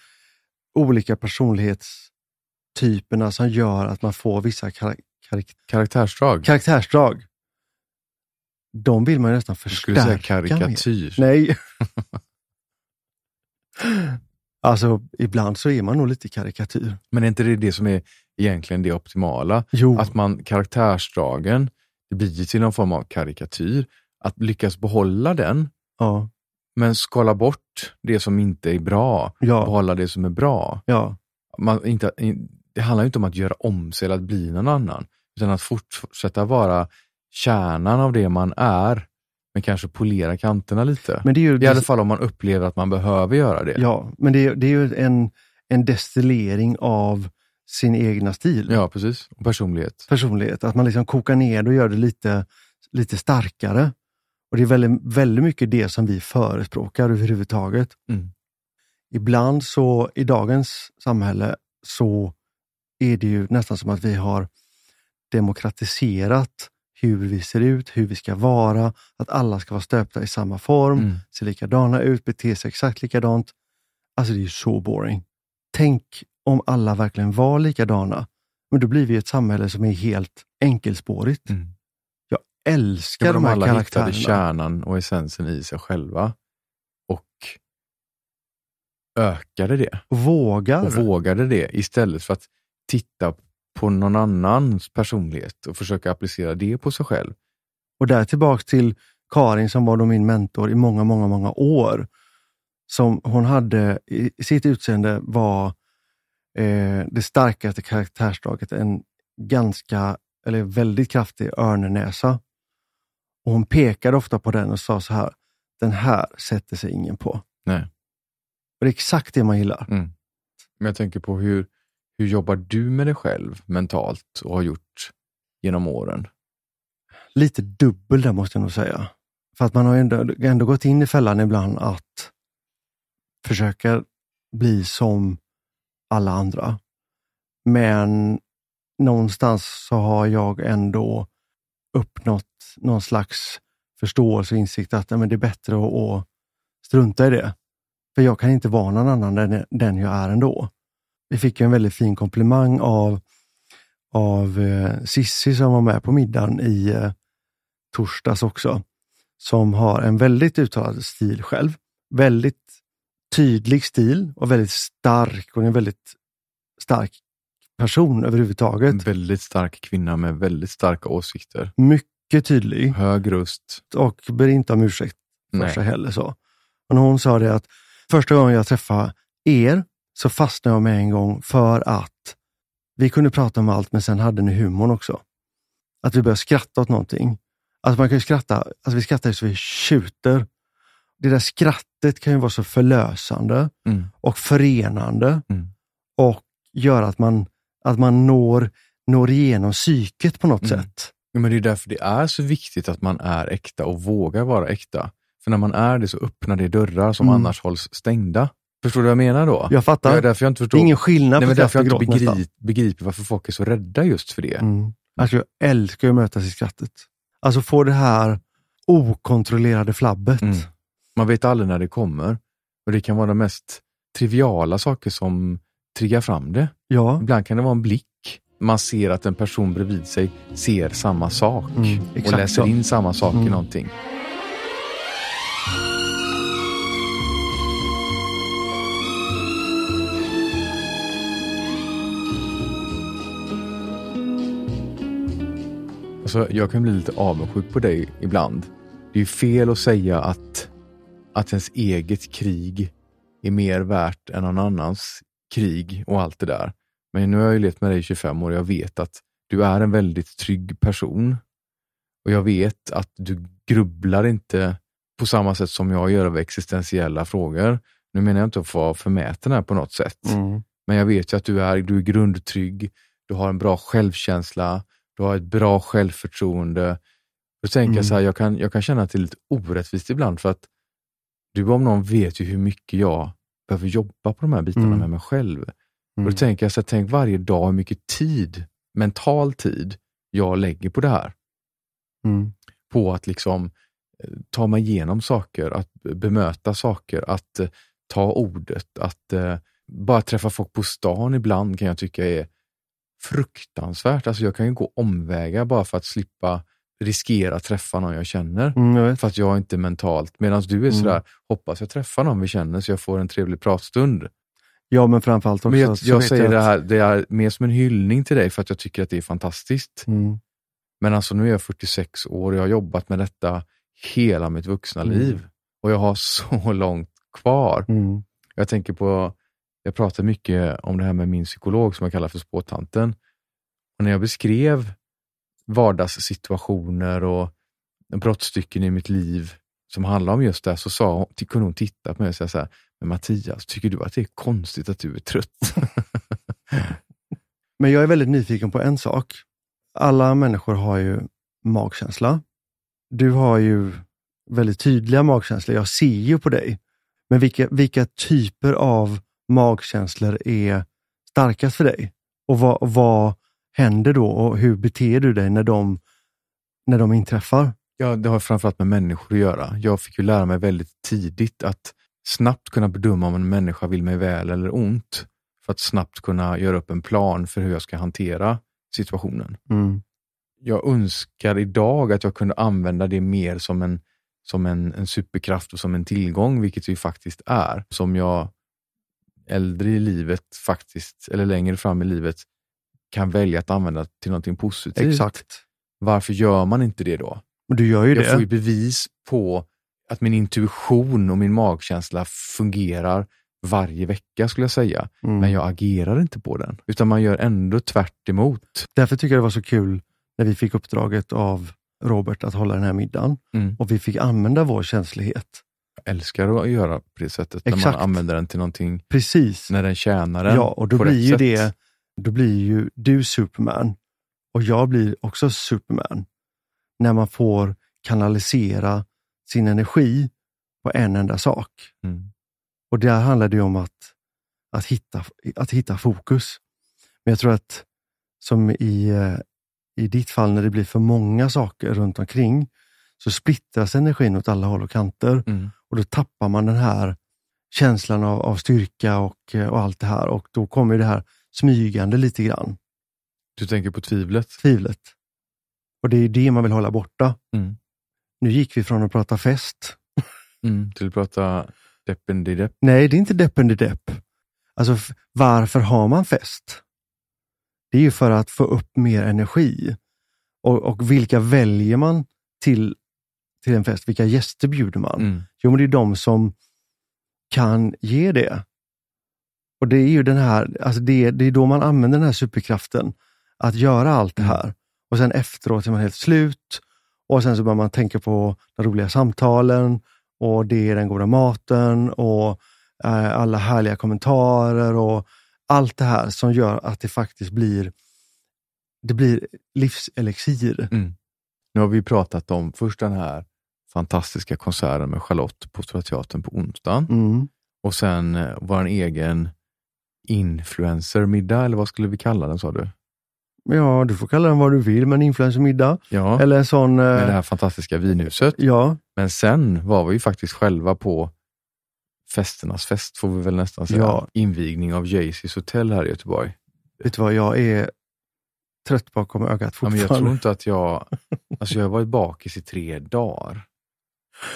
olika personlighetstyperna som gör att man får vissa karak karak Karaktärsdrag. karaktärsdrag. De vill man ju nästan Jag skulle säga förstärka karikatyr. Nej. alltså, ibland så är man nog lite karikatyr. Men är inte det det som är egentligen det optimala? Jo, Att man karaktärsdragen, det blir till någon form av karikatyr. Att lyckas behålla den, ja, men skala bort det som inte är bra. ja, Behålla det som är bra. ja, Man, inte, in- det handlar inte om att göra om sig eller att bli någon annan. Utan att fortsätta vara kärnan av det man är. Men kanske polera kanterna lite. men det är ju, I alla fall om man upplever att man behöver göra det. ja, men det är, det är ju en, en destillering av sin egna stil, Ja, precis. Och personlighet. personlighet. Att man liksom kokar ner det och gör det lite, lite starkare. Och det är väldigt, väldigt mycket det som vi förespråkar överhuvudtaget. Mm. Ibland så, i dagens samhälle, så är det ju nästan som att vi har demokratiserat hur vi ser ut, hur vi ska vara, att alla ska vara stöpta i samma form, Mm. se likadana ut, bete sig exakt likadant. Alltså det är ju så boring. Tänk om alla verkligen var likadana. Men då blir vi ett samhälle som är helt enkelspårigt. Mm. Jag älskar Ja, de de här alla karaktärerna. hittade kärnan och essensen i sig själva. Och ökade det. Och vågar. Och vågade det istället för att titta på någon annans personlighet och försöka applicera det på sig själv. Och där tillbaks till Karin som var då min mentor i många, många, många år. Som hon hade i sitt utseende var eh, det starkaste karaktärsdraget en ganska, eller väldigt kraftig örnnäsa. Och hon pekade ofta på den och sa så här, den här sätter sig ingen på. Nej. Och det är exakt det man gillar. Mm. Men jag tänker på hur, hur jobbar du med dig själv mentalt och har gjort genom åren? Lite dubbel där måste jag nog säga. För att man har ändå, ändå gått in i fällan ibland att försöka bli som alla andra. Men någonstans så har jag ändå uppnått någon slags förståelse och insikt att nej, men det är bättre att, att strunta i det. För jag kan inte vara någon annan än den jag är ändå. Vi fick en väldigt fin komplimang av, av eh, Sissi som var med på middagen i eh, torsdags också. Som har en väldigt uttalad stil själv. Väldigt tydlig stil och väldigt stark. Hon är en väldigt stark person överhuvudtaget. En väldigt stark kvinna med väldigt starka åsikter. Mycket tydlig. Hög röst. Och ber inte om ursäkt för Nej. sig heller. Så. Och när hon sa det att första gången jag träffade er så fastnade jag med en gång för att vi kunde prata om allt, men sen hade ni humorn också. Att vi började skratta åt någonting. Att man kan skratta, alltså vi skrattar så vi tjuter. Det där skrattet kan ju vara så förlösande Mm. och förenande Mm. och göra att man, att man når, når igenom psyket på något Mm. sätt. Ja, men det är därför det är så viktigt att man är äkta och vågar vara äkta. För när man är det så öppnar det dörrar som Mm. annars hålls stängda. Förstår du vad jag menar då? Jag fattar. Det är därför jag inte Det förstår. är ingen skillnad Nej, på skratt och gråt nästan. begrip, begriper varför folk är så rädda just för det. Mm. Alltså jag älskar att mötas i skrattet. Alltså få det här okontrollerade flabbet. Mm. Man vet aldrig när det kommer. Och Det kan vara de mest triviala saker som triggar fram det. Ja, Ibland kan det vara en blick. Man ser att en person bredvid sig ser samma sak Mm, och läser så. in samma sak i Mm. någonting. Alltså, jag kan bli lite avundsjuk på dig ibland. Det är ju fel att säga att, att ens eget krig är mer värt än någon annans krig och allt det där. Men nu har jag ju levt med dig i 25 år och jag vet att du är en väldigt trygg person. Och jag vet att du grubblar inte på samma sätt som jag gör över existentiella frågor. Nu menar jag inte att vara förmäten här på något sätt. mm. Men jag vet ju att du är, du är grundtrygg, du har en bra självkänsla, du har ett bra självförtroende. Då tänker jag Mm. så här, jag kan, jag kan känna att det är lite orättvist ibland för att du om någon vet ju hur mycket jag behöver jobba på de här bitarna Mm. med mig själv. Mm. Och då tänker jag så här, tänk varje dag hur mycket tid, mental tid, jag lägger på det här. Mm. På att liksom eh, ta mig igenom saker, att bemöta saker, att eh, ta ordet, att eh, bara träffa folk på stan ibland kan jag tycka är fruktansvärt. Alltså jag kan ju gå omvägar bara för att slippa riskera att träffa någon jag känner. Mm, jag. För att jag inte är mentalt, medan du är Mm. sådär, hoppas jag träffar någon vi känner så jag får en trevlig pratstund. Ja, men framförallt också Men jag, jag säger att- det här, det är mer som en hyllning till dig för att jag tycker att det är fantastiskt. Mm. Men alltså nu är jag 46 år och jag har jobbat med detta hela mitt vuxna Mm. liv. Och jag har så långt kvar. Mm. Jag tänker på, jag pratar mycket om det här med min psykolog som jag kallar för spåtanten. Och när jag beskrev vardagssituationer och brottstycken i mitt liv som handlar om just det här, så sa, hon- kunde hon titta på mig och säga så här, men Mattias, tycker du att det är konstigt att du är trött? Men jag är väldigt nyfiken på en sak. Alla människor har ju magkänsla. Du har ju väldigt tydliga magkänslor. Jag ser ju på dig. Men vilka, vilka typer av magkänslor är starkast för dig? Och vad, vad händer då och hur beter du dig när de, när de inträffar? Ja, det har framförallt med människor att göra. Jag fick ju lära mig väldigt tidigt att snabbt kunna bedöma om en människa vill mig väl eller ont. För att snabbt kunna göra upp en plan för hur jag ska hantera situationen. Mm. Jag önskar idag att jag kunde använda det mer som en, som en, en superkraft och som en tillgång, vilket det ju faktiskt är. Som jag äldre i livet, faktiskt, eller längre fram i livet, kan välja att använda till någonting positivt. Exakt. Varför gör man inte det då? Och du gör ju jag det. får ju bevis på att min intuition och min magkänsla fungerar varje vecka skulle jag säga. Mm. Men jag agerar inte på den, utan man gör ändå tvärt emot. Därför tycker jag det var så kul när vi fick uppdraget av Robert att hålla den här middagen Mm. och vi fick använda vår känslighet. Älskar att göra på det sättet, när Exakt. man använder den till någonting, Precis. när den tjänar den Ja, och då blir ju sätt. det, då blir ju du Superman och jag blir också Superman. När man får kanalisera sin energi på en enda sak. Mm. Och där handlar det ju om att, att, hitta, att hitta fokus. Men jag tror att som i, eh, i ditt fall, när det blir för många saker runt omkring, så splittras energin åt alla håll och kanter. Mm. Och då tappar man den här känslan av, av styrka och, eh, och allt det här. Och då kommer det här smygande lite grann, Du tänker på tvivlet? tvivlet. Och det är det man vill hålla borta. Mm. Nu gick vi från att prata fest. Mm. Till att prata depp Nej, det är inte deppen depp. Alltså, varför har man fest? Det är ju för att få upp mer energi. Och, och vilka väljer man till, till en fest? Vilka gäster bjuder man? Mm. Jo, men det är de som kan ge det. Och det är ju den här, alltså det, det är då man använder den här superkraften, att göra allt det Mm. här. Och sen efteråt är man helt slut och sen så börjar man tänka på de roliga samtalen och det är den goda maten och eh, alla härliga kommentarer och allt det här som gör att det faktiskt blir, det blir livselixir. Mm. Nu har vi pratat om först den här fantastiska konserten med Charlotte på Stora Teatern på onsdagen Mm. och sen eh, vår egen influencermiddag, eller vad skulle vi kalla den sa du? Ja, du får kalla den vad du vill, men influencermiddag. Ja, Eller en sån... med det Eh, här fantastiska vinhuset. ja, Men sen var vi ju faktiskt själva på festernas fest, får vi väl nästan säga. Ja. Invigning av Jaycees hotell här i Göteborg. vet du vad, jag är trött bakom ögat Ja, men fortfarande. jag tror inte att jag... Alltså jag har varit bakis i tre dagar.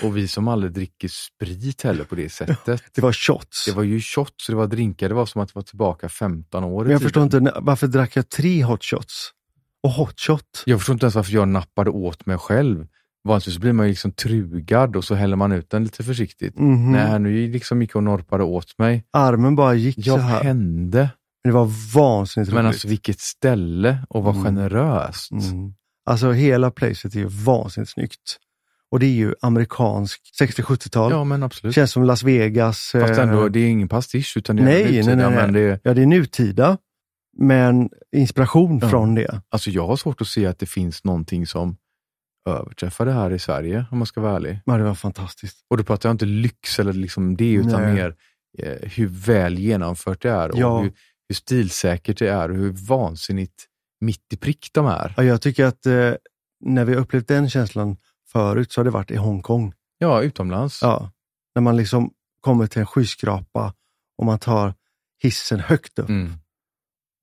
Och vi som aldrig dricker sprit heller på det sättet. Det var shots. Det var ju shots, det var drinkar. Det var som att vara tillbaka 15 år Men jag förstår inte, varför drack jag tre hot shots? Och hot shot? Jag förstår inte ens varför jag nappade åt mig själv. Vanligtvis blir man ju liksom trugad och så häller man ut den lite försiktigt. Mhm. Nej, nu liksom gick jag och norpade åt mig. Armen bara gick Jag så här. hände. Men det var vansinnigt Men roligt. alltså vilket ställe och vad Mm. generöst. Mm. Alltså hela placet är ju vansinnigt snyggt. Och det är ju amerikansk 60-70-tal. Ja, men absolut. Känns som Las Vegas. Fast eh, ändå, det är ingen pastisch utan det är Nej, nutida, nej, nej. Men det, Ja, det är nutida, men inspiration Ja. från det. alltså jag har svårt att se att det finns någonting som överträffar det här i Sverige, om man ska vara ärlig. Ja, det var fantastiskt. Och då pratar jag inte lyx eller liksom det, utan Nej. mer eh, hur väl genomfört det är och Ja. hur, hur stilsäkert det är och hur vansinnigt mitt i prick de är. Ja, jag tycker att eh, när vi upplevt den känslan förut så har det varit i Hongkong. Ja, utomlands. Ja, när man liksom kommer till en skyskrapa och man tar hissen högt upp. Mm.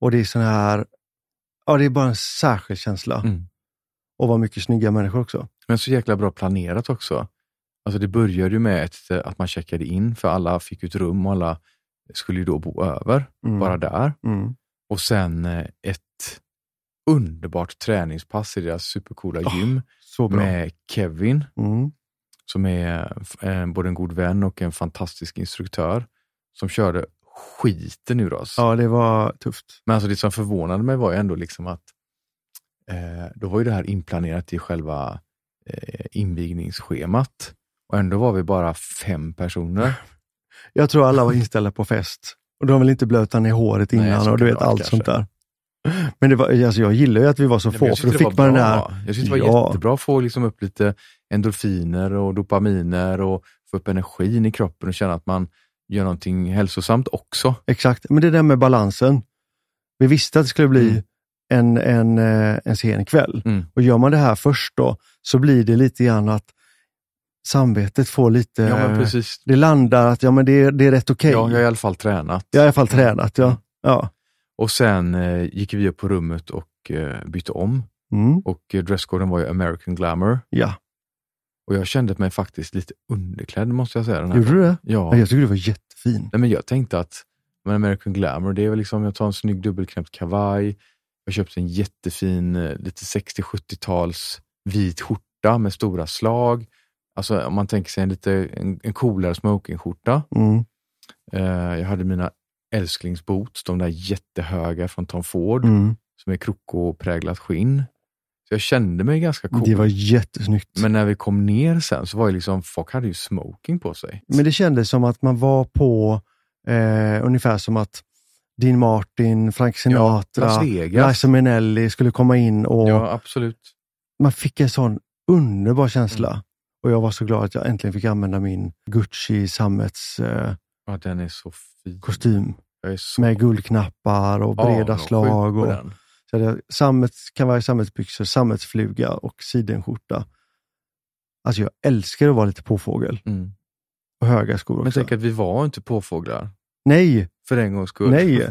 Och det är sån här, ja det är bara en särskild känsla. Mm. Och vad mycket snygga människor också. Men så jäkla bra planerat också. Alltså det började ju med ett, att man checkade in, för alla fick ett rum och alla skulle ju då bo över, Mm. bara där. Mm. Och sen eh, ett underbart träningspass i deras supercoola Åh, gym med Kevin, Mm. som är eh, både en god vän och en fantastisk instruktör, som körde skiten ur oss. Ja, det var tufft. Men alltså det som förvånade mig var ju ändå liksom att eh, då var ju det här inplanerat i själva eh, invigningsschemat. Och ändå var vi bara fem personer. Jag tror alla var inställda på fest. Och de vill inte blöta ner håret Nej, innan så och du vet allt kanske. sånt där. Men det var, alltså jag gillar ju att vi var så Nej, få, för då fick man den bra. där... Jag tyckte det var Ja. jättebra att få liksom upp lite endorfiner och dopaminer och få upp energin i kroppen och känna att man gör någonting hälsosamt också. Exakt, men det där med balansen. Vi visste att det skulle bli Mm. en, en, eh, en sen kväll. Mm. Och gör man det här först då, så blir det lite grann att samvetet får lite... Ja. Det landar att ja, men det, är- det är rätt okej. Ja, jag har i alla fall tränat. Jag har i alla fall tränat, ja. ja. Och sen eh, gick vi upp på rummet och eh, bytte om. Mm. Och eh, dresscoden var ju American Glamour. Ja, Och jag kände mig faktiskt lite underklädd måste jag säga. Den här gjorde du det? Ja. Ja. Jag tycker du var jättefin. Nej, men jag tänkte att men American Glamour, det är väl liksom, jag tar en snygg dubbelknäppt kavaj, jag köpte en jättefin, eh, lite 60-70-tals vit skjorta med stora slag. Alltså om man tänker sig en lite en, en coolare smokingskjorta. Mm. Eh, jag hade mina älsklingsboots, de där jättehöga från Tom Ford, Mm. som är krokopräglat skinn. Så jag kände mig ganska cool. Det var jättesnyggt. Men, Men när vi kom ner sen så var det liksom, folk hade ju smoking på sig. det kändes som att man var på eh, ungefär som att Dean Martin, Frank Sinatra, Vegas. Liza Minnelli skulle komma in och Ja, absolut. man fick en sån underbar känsla. Mm. Och jag var så glad att jag äntligen fick använda min Gucci sammetskostym eh, Ja, den är så fin. kostym så med guldknappar och breda avundsjuk slag. Och, så det, sammets, kan vara sammetsbyxor, sammetsfluga och sidenskjorta. Alltså jag älskar att vara lite påfågel. Mm. Och höga skor Men också. tänk att vi var inte påfåglar, Nej, för en gångs skull. nej.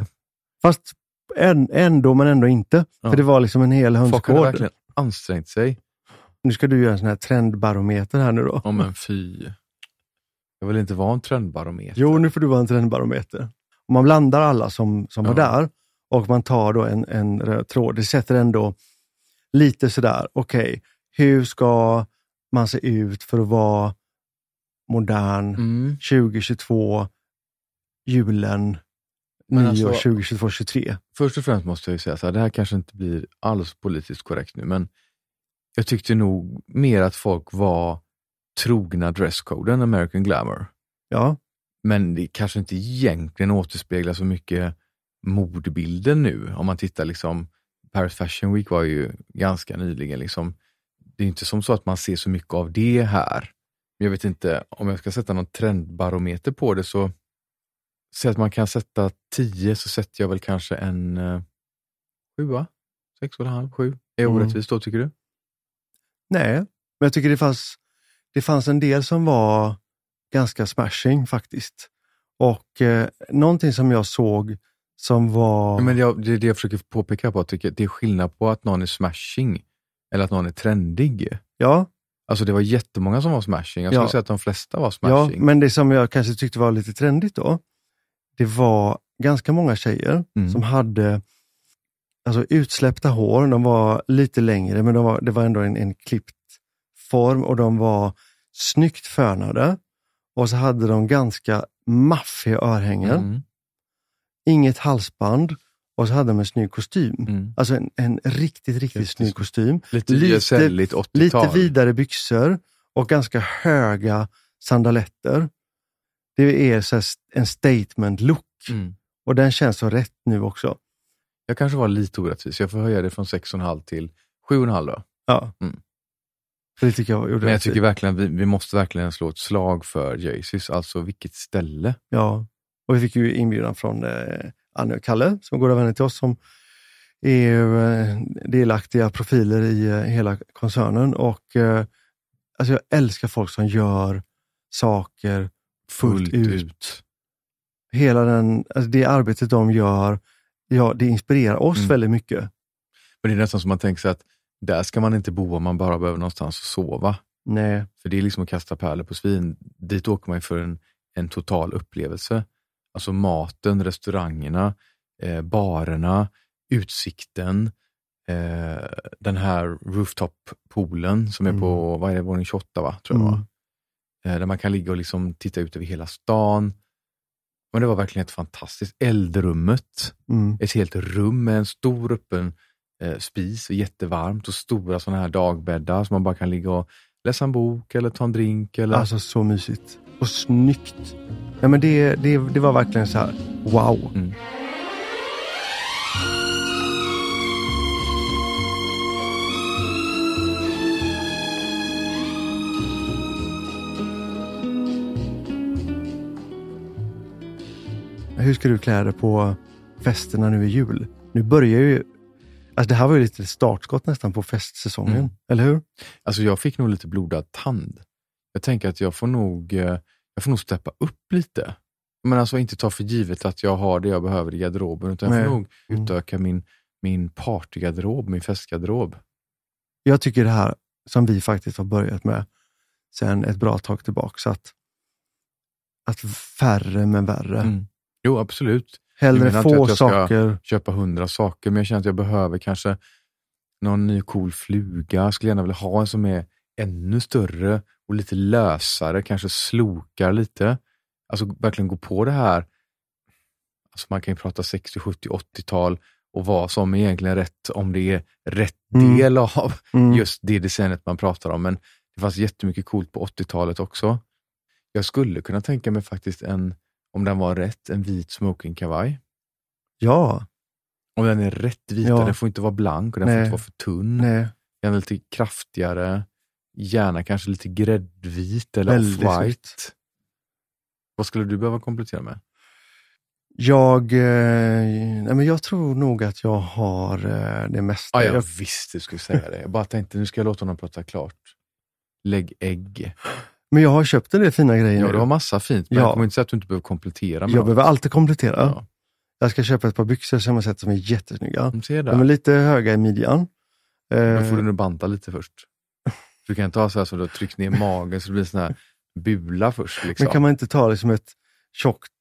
Fast än, ändå, men ändå inte. Ja. För det var liksom en hel Folk hade hönsgård. verkligen ansträngt sig. Nu ska du göra en sån här trendbarometer här nu då. Ja men fy. Jag vill inte vara en trendbarometer. Jo, nu får du vara en trendbarometer. Om man blandar alla som, som var Ja. där och man tar då en, en röd tråd, det sätter ändå lite sådär, okej, hur ska man se ut för att vara modern Mm. 2022, julen, Men nyår alltså- 2022, 23? Först och främst måste jag ju säga så här, det här kanske inte blir alls politiskt korrekt nu, men jag tyckte nog mer att folk var trogna dresscoden American Glamour. Ja, Men det kanske inte egentligen återspeglar så mycket modbilden nu. Om man tittar liksom, Paris Fashion Week var ju ganska nyligen. Liksom, det är inte som så att man ser så mycket av det här. Men jag vet inte, om jag ska sätta någon trendbarometer på det så, säg att man kan sätta 10 så sätter jag väl kanske en eh, sjua, sex och en halv, sju. Är Mm. orättvist då tycker du? Nej, men jag tycker det fanns, det fanns en del som var ganska smashing faktiskt. Och eh, någonting som jag såg som var... Men jag, det är det jag försöker påpeka tycker det är skillnad på att någon är smashing eller att någon är trendig. ja, Alltså det var jättemånga som var smashing. Jag skulle Ja. säga att de flesta var Ja, smashing. men det som jag kanske tyckte var lite trendigt då, det var ganska många tjejer Mm. som hade alltså, utsläppta hår. De var lite längre, men de var, det var ändå en, en klippt form och de var snyggt fönade. Och så hade de ganska maffiga örhängen, Mm. inget halsband och så hade de en snygg kostym. Mm. Alltså en, en riktigt, riktigt Jättesnygg. snygg kostym. Lite, Lite- gesäligt 80-tal. Lite vidare byxor och ganska höga sandaletter. Det är en statement look Mm. och den känns så rätt nu också. Jag kanske var lite orättvis. Jag får höja det från 6,5 till 7,5 då. Ja. Mm. Det tycker jag gjorde Men jag tycker verkligen vi, vi måste verkligen slå ett slag för Jaycees. Alltså vilket ställe. Ja, och vi fick ju inbjudan från eh, Anne och Kalle som goda vänner till oss som är eh, delaktiga profiler i eh, hela koncernen och eh, alltså jag älskar folk som gör saker fullt, ut. Hela den, alltså det arbetet de gör, ja, det inspirerar oss Mm. väldigt mycket. Men det är nästan som man tänker sig att där ska man inte bo om man bara behöver någonstans att sova. Nej, För det är liksom att kasta pärlor på svin. Dit åker man för en, en total upplevelse. Alltså maten, restaurangerna, eh, barerna, utsikten, eh, den här rooftop-poolen som är på, vad är det, våning 28 va? Tror jag Mm. Eh, där man kan ligga och liksom titta ut över hela stan. Men det var verkligen ett fantastiskt. Eldrummet, mm. ett helt rum med en stor öppen eh, spis, jättevarmt och stora sådana här dagbäddar som man bara kan ligga och läsa en bok eller ta en drink. Eller... alltså så mysigt. Och snyggt. Ja, men det, det, det var verkligen så här, wow. Mm. Hur ska du klä dig på festerna nu i jul? Nu börjar ju, alltså det här var ju lite startskott nästan på festsäsongen, Mm. eller hur? Alltså jag fick nog lite blodad tand. Jag tänker att jag får nog, eh, jag får nog steppa upp lite. Men alltså inte ta för givet att jag har det jag behöver i garderoben, utan jag Nej. får nog Mm. utöka min, min partygarderob, min festgarderob. Jag tycker det här som vi faktiskt har börjat med sedan ett bra tag tillbaka, så att, att färre men värre. Mm. Jo, absolut. Hellre Jag menar inte få att jag ska- saker. Köpa hundra saker, men jag känner att jag behöver kanske någon ny cool fluga. Jag skulle gärna vilja ha en som är ännu större och lite lösare, kanske slokar lite. Alltså verkligen gå på det här. Alltså man kan ju prata 60, 70, 80-tal och vad som egentligen är rätt, om det är rätt Mm. del av Mm. just det decenniet man pratar om. Men det fanns jättemycket coolt på 80-talet också. Jag skulle kunna tänka mig faktiskt en, om den var rätt, en vit smokingkavaj. Ja, Om den är rätt vit, Ja. den får inte vara blank och den Nej. får inte vara för tunn. nej, Den är lite kraftigare, gärna kanske lite gräddvit eller off-white. Vad skulle du behöva komplettera med? Jag, eh, nej men jag tror nog att jag har eh, det mesta. Ja, jag jag, visste du skulle säga det. Jag bara tänkte, nu ska jag låta honom prata klart. Lägg ägg. men jag har köpt en del fina grejer Ja, du har massa fint, men Ja. jag kommer inte säga att du inte behöver komplettera med Jag något. behöver alltid komplettera. Ja. Jag ska köpa ett par byxor som jag sett som är jättesnygga. Mm. De är lite höga i midjan. Då Eh, får du nu banta lite först. Du kan inte ha så här så du har tryckt ner magen så det blir sån här bula först. Liksom. men kan man inte ta liksom ett tjockt,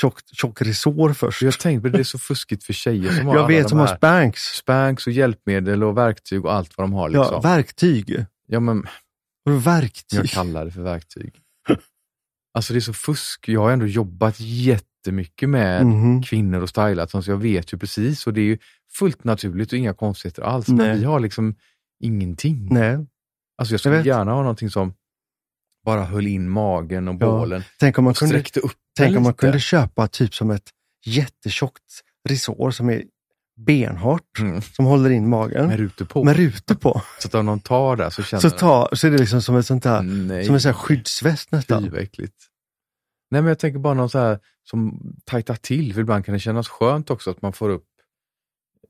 tjockt, tjock resår först? Jag tänkte det, är så fuskigt för tjejer som har Jag vet som har Spanx. spanks och hjälpmedel och verktyg och allt vad de har. Liksom. Ja, verktyg. ja, men Vadå verktyg? jag kallar det för verktyg. Alltså det är så fusk. Jag har ändå jobbat jättemycket med Mhm. kvinnor och stylat, så jag vet ju precis och det är ju fullt naturligt och inga konstigheter alls. Nej. Men vi har liksom ingenting. Nej, Alltså jag skulle vet. gärna ha någonting som bara höll in magen och Ja. bålen tänk om man kunde, upp tänk om man kunde köpa typ som ett jättetjockt resår som är benhårt, Mm. som håller in magen. Med rutor på. Med rutor på. Så att om någon tar där så känner Så, ta, så är det liksom som ett sånt nej, som en sån här skyddsväst nästan. vad äckligt. Nej men jag tänker bara någon så här som tajtar till, för ibland kan det kännas skönt också att man får upp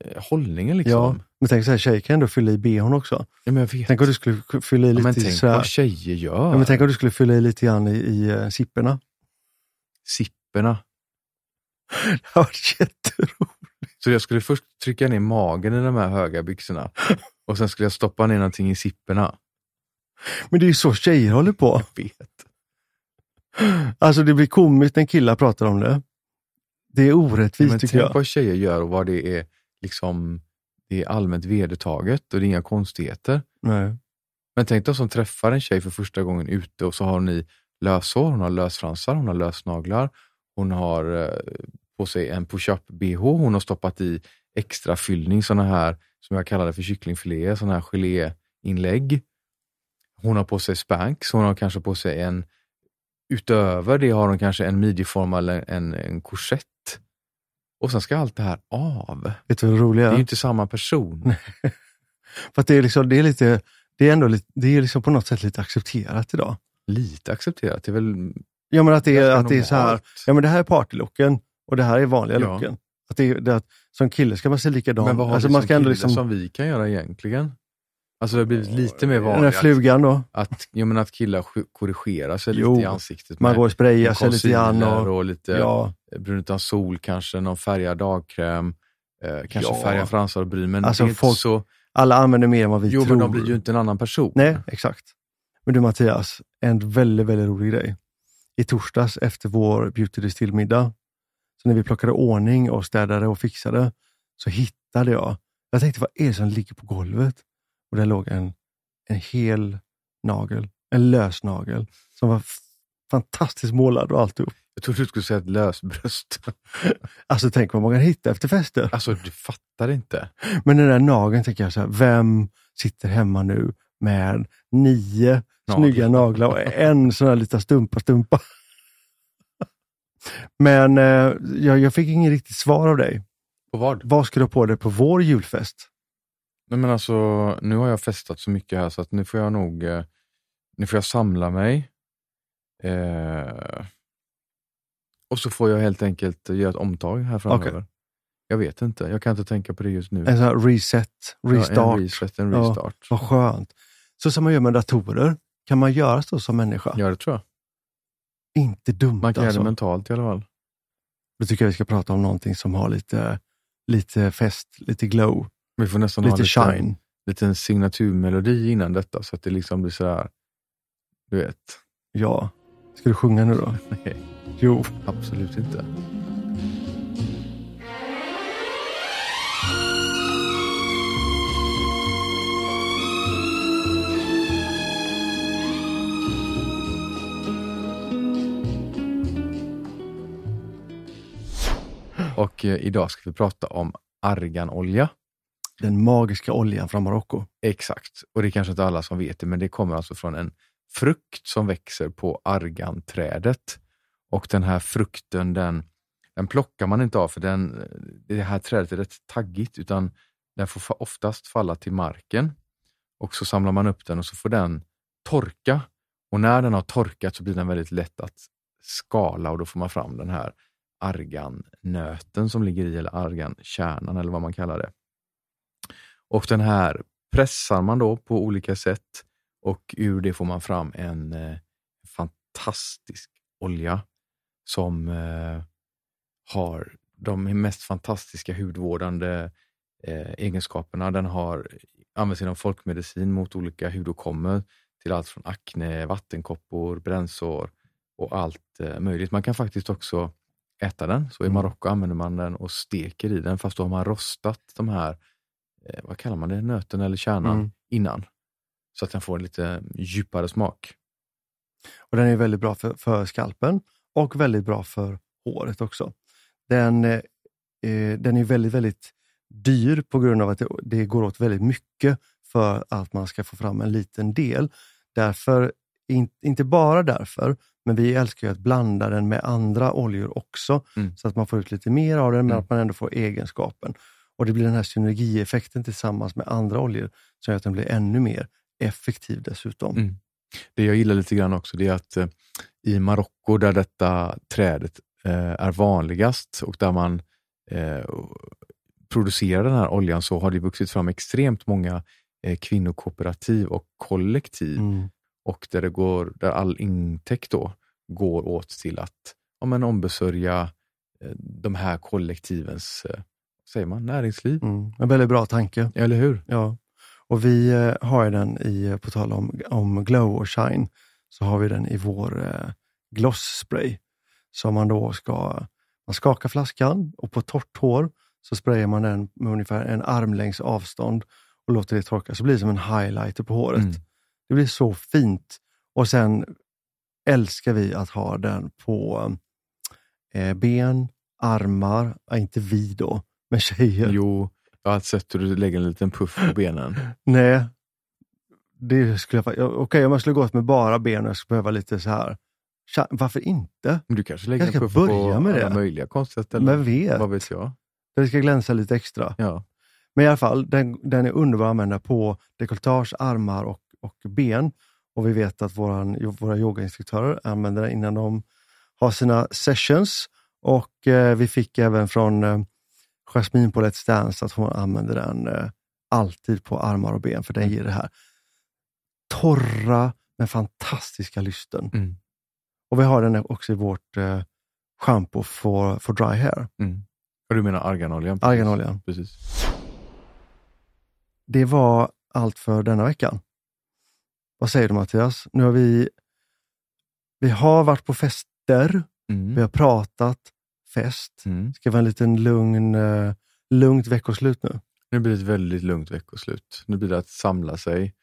eh, hållningen liksom. Ja, men tänk så här, tjejer kan ändå fylla i bhn också. Ja, men jag vet. Tänk om du skulle fylla i ja, lite men i tänk så här, vad tjejer gör. ja, men tänk om du skulle fylla i lite grann i, i uh, sipporna. Sipporna. Det har varit jätteroligt. Så jag skulle först trycka ner magen i de här höga byxorna och sen skulle jag stoppa ner någonting i sipporna. Men det är ju så tjejer håller på. Jag vet. Alltså det blir komiskt när killar pratar om det. Det är orättvist Men tycker tänk jag. vad tjejer gör och vad det är liksom det är allmänt vedertaget och det är inga konstigheter. Nej. Men tänk dig som träffar en tjej för första gången ute och så har hon i löshår, hon har lösfransar, hon har lösnaglar, hon har eh, på sig en push-up-bh, hon har stoppat i extra fyllning, sådana här som jag kallar det för kycklingfiléer, sådana här geléinlägg. Hon har på sig spanks, hon har kanske på sig en, utöver det har hon kanske en midjeform eller en, en korsett. Och sen ska allt det här av. Vet du vad det roliga Det är är? ju inte samma person. För det är, liksom, det är lite, det är ändå lite, det är liksom på något sätt lite accepterat idag. Lite accepterat, det är väl Ja men att det är, att det är så här, ja men det här är partylooken och det här är vanliga Ja. looken. Att det det att, som kille ska man se likadan. Men vad har alltså vi man ska ändå liksom, som vi kan göra egentligen? Alltså det har blivit lite mer den här vanligt att, flugan då, att, jag menar att killar korrigerar sig Jo, lite i ansiktet. man går och sprayar sig lite grann. Och, och lite ja, brun utan sol kanske, någon färgad dagkräm, eh, kanske Ja. färga fransar och bryn. Men Alltså, det är inte folk så, alla använder mer än vad vi jo tror. men de blir ju inte en annan person. Nej, exakt. Men du Mattias, en väldigt, väldigt rolig grej. I torsdags efter vår Beauty Distill-middag, så när vi plockade ordning och städade och fixade, så hittade jag, jag tänkte vad är det som ligger på golvet? Och där låg en, en hel nagel, en lös nagel, som var fantastiskt målad och alltihop. Jag trodde du skulle säga ett lösbröst. Alltså tänk vad man kan hitta efter fester. Alltså du fattar inte. Men den där nageln tänker jag så här, vem sitter hemma nu med nio Naglar. snygga naglar och en sån här liten stumpa stumpa. Men eh, jag, jag fick inget riktigt svar av dig. På vad? Vad ska du ha på dig på vår julfest? Nej men alltså, nu har jag festat så mycket här så att nu får jag nog, eh, nu får jag samla mig. Eh, och så får jag helt enkelt göra ett omtag här framöver. Jag vet inte, jag kan inte tänka på det just nu. En sån reset, restart. Ja, en reset, en Ja. restart. Vad skönt. Så som man gör med datorer, kan man göra så som människa? Ja, det tror jag. Inte dumt Man kan alltså. göra det mentalt i alla fall. Då tycker jag vi ska prata om någonting som har lite, lite fest, lite glow, Vi får nästan ha lite shine. lite en signaturmelodi innan detta så att det liksom blir sådär, du vet. Ja. Ska du sjunga nu då? Nej, Jo. absolut inte. Och eh, idag ska vi prata om arganolja. Den magiska oljan från Marocko. Exakt, och det är kanske inte alla som vet det, men det kommer alltså från en frukt som växer på arganträdet. Och den här frukten, den, den plockar man inte av för den, det här trädet är rätt taggigt, utan den får oftast falla till marken. Och så samlar man upp den och så får den torka. Och när den har torkat så blir den väldigt lätt att skala och då får man fram den här argannöten som ligger i, eller argankärnan eller vad man kallar det. Och den här pressar man då på olika sätt och ur det får man fram en eh, fantastisk olja som eh, har de mest fantastiska hudvårdande eh, egenskaperna. Den har används inom folkmedicin mot olika hudåkommor till allt från akne, vattenkoppor, brännsår och allt eh, möjligt. Man kan faktiskt också äta den. Så i mm. Marocko använder man den och steker i den fast då har man rostat de här, eh, vad kallar man det, nöten eller kärnan mm. innan. Så att den får en lite djupare smak. Och Den är väldigt bra för, för skalpen och väldigt bra för håret också. Den, eh, eh, den är väldigt, väldigt dyr på grund av att det, det, går åt väldigt mycket för att man ska få fram en liten del. Därför, in, inte bara därför, men vi älskar att blanda den med andra oljor också, mm. så att man får ut lite mer av den, men mm. att man ändå får egenskapen. Och Det blir den här synergieffekten tillsammans med andra oljor som gör att den blir ännu mer effektiv dessutom. Mm. Det jag gillar lite grann också, det är att eh, i Marocko, där detta trädet eh, är vanligast och där man eh, producerar den här oljan, så har det vuxit fram extremt många eh, kvinnokooperativ och kollektiv. Och där, det går, där all intäkt då går åt till att ja, men ombesörja eh, de här kollektivens eh, säger man, näringsliv. Mm. En väldigt bra tanke. Eller hur? Ja. Och vi eh, har den i, på tal om, om glow och shine, så har vi den i vår eh, glossspray. Som man då ska, man skakar flaskan och på torrt hår så sprayar man den med ungefär en armlängds avstånd och låter det torka, så blir det som en highlighter på håret. Mm. Det blir så fint. Och sen älskar vi att ha den på eh, ben, armar, ja, inte vi då, men tjejer. Jo, jag har sett hur du lägger en liten puff på benen. Nej, det skulle jag Okej, okay, om jag skulle gått med bara ben och jag skulle behöva lite så här. Varför inte? Du kanske lägger en puff på med alla det. möjliga konstiga ställen. Men vet. Vad vet jag? Det ska glänsa lite extra. Ja. Men i alla fall, den, den är underbar att använda på dekolletage, armar och, och ben. Och vi vet att våran, våra yogainstruktörer använder den innan de har sina sessions. Och eh, vi fick även från eh, Jasmine på Let's Dance att hon använder den eh, alltid på armar och ben, för den ger det här torra men fantastiska lysten. Mm. Och vi har den också i vårt eh, shampoo för, för dry hair. Mm. Och du menar arganoljan? Arganoljan. Precis. Det var allt för denna veckan. Vad säger du Mattias? Nu har vi, vi har varit på fester, mm. vi har pratat, fest. Mm. Ska vara en liten lugn, uh, lugnt veckoslut nu. Nu blir det ett väldigt lugnt veckoslut. Nu blir det att samla sig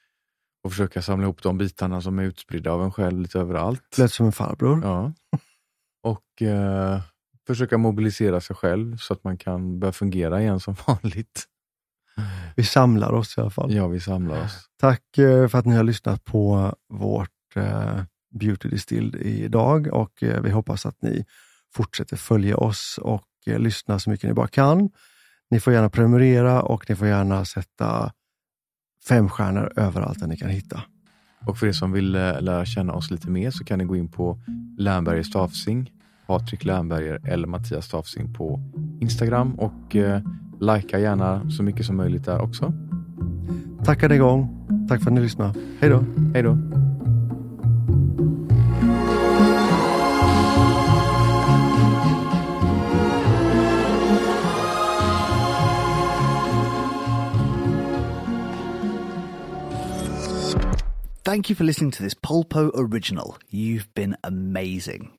och försöka samla ihop de bitarna som är utspridda av en själv lite överallt. Lät som en farbror. Ja. Och uh, försöka mobilisera sig själv så att man kan börja fungera igen som vanligt. Vi samlar oss i alla fall. Ja, vi samlar oss. Tack uh, för att ni har lyssnat på vårt Beauty Distilled idag och vi hoppas att ni fortsätter följa oss och eh, lyssna så mycket ni bara kan. Ni får gärna prenumerera och ni får gärna sätta fem stjärnor överallt där ni kan hitta. Och för er som vill eh, lära känna oss lite mer så kan ni gå in på Lernberger Stafsing, Patrik Lernberger eller Mattias Stafsing på Instagram och eh, likea gärna så mycket som möjligt där också. Tack än en gång. Tack för att ni lyssnade. Hej då. Hej då. Thank you for listening to this Polpo original. You've been amazing.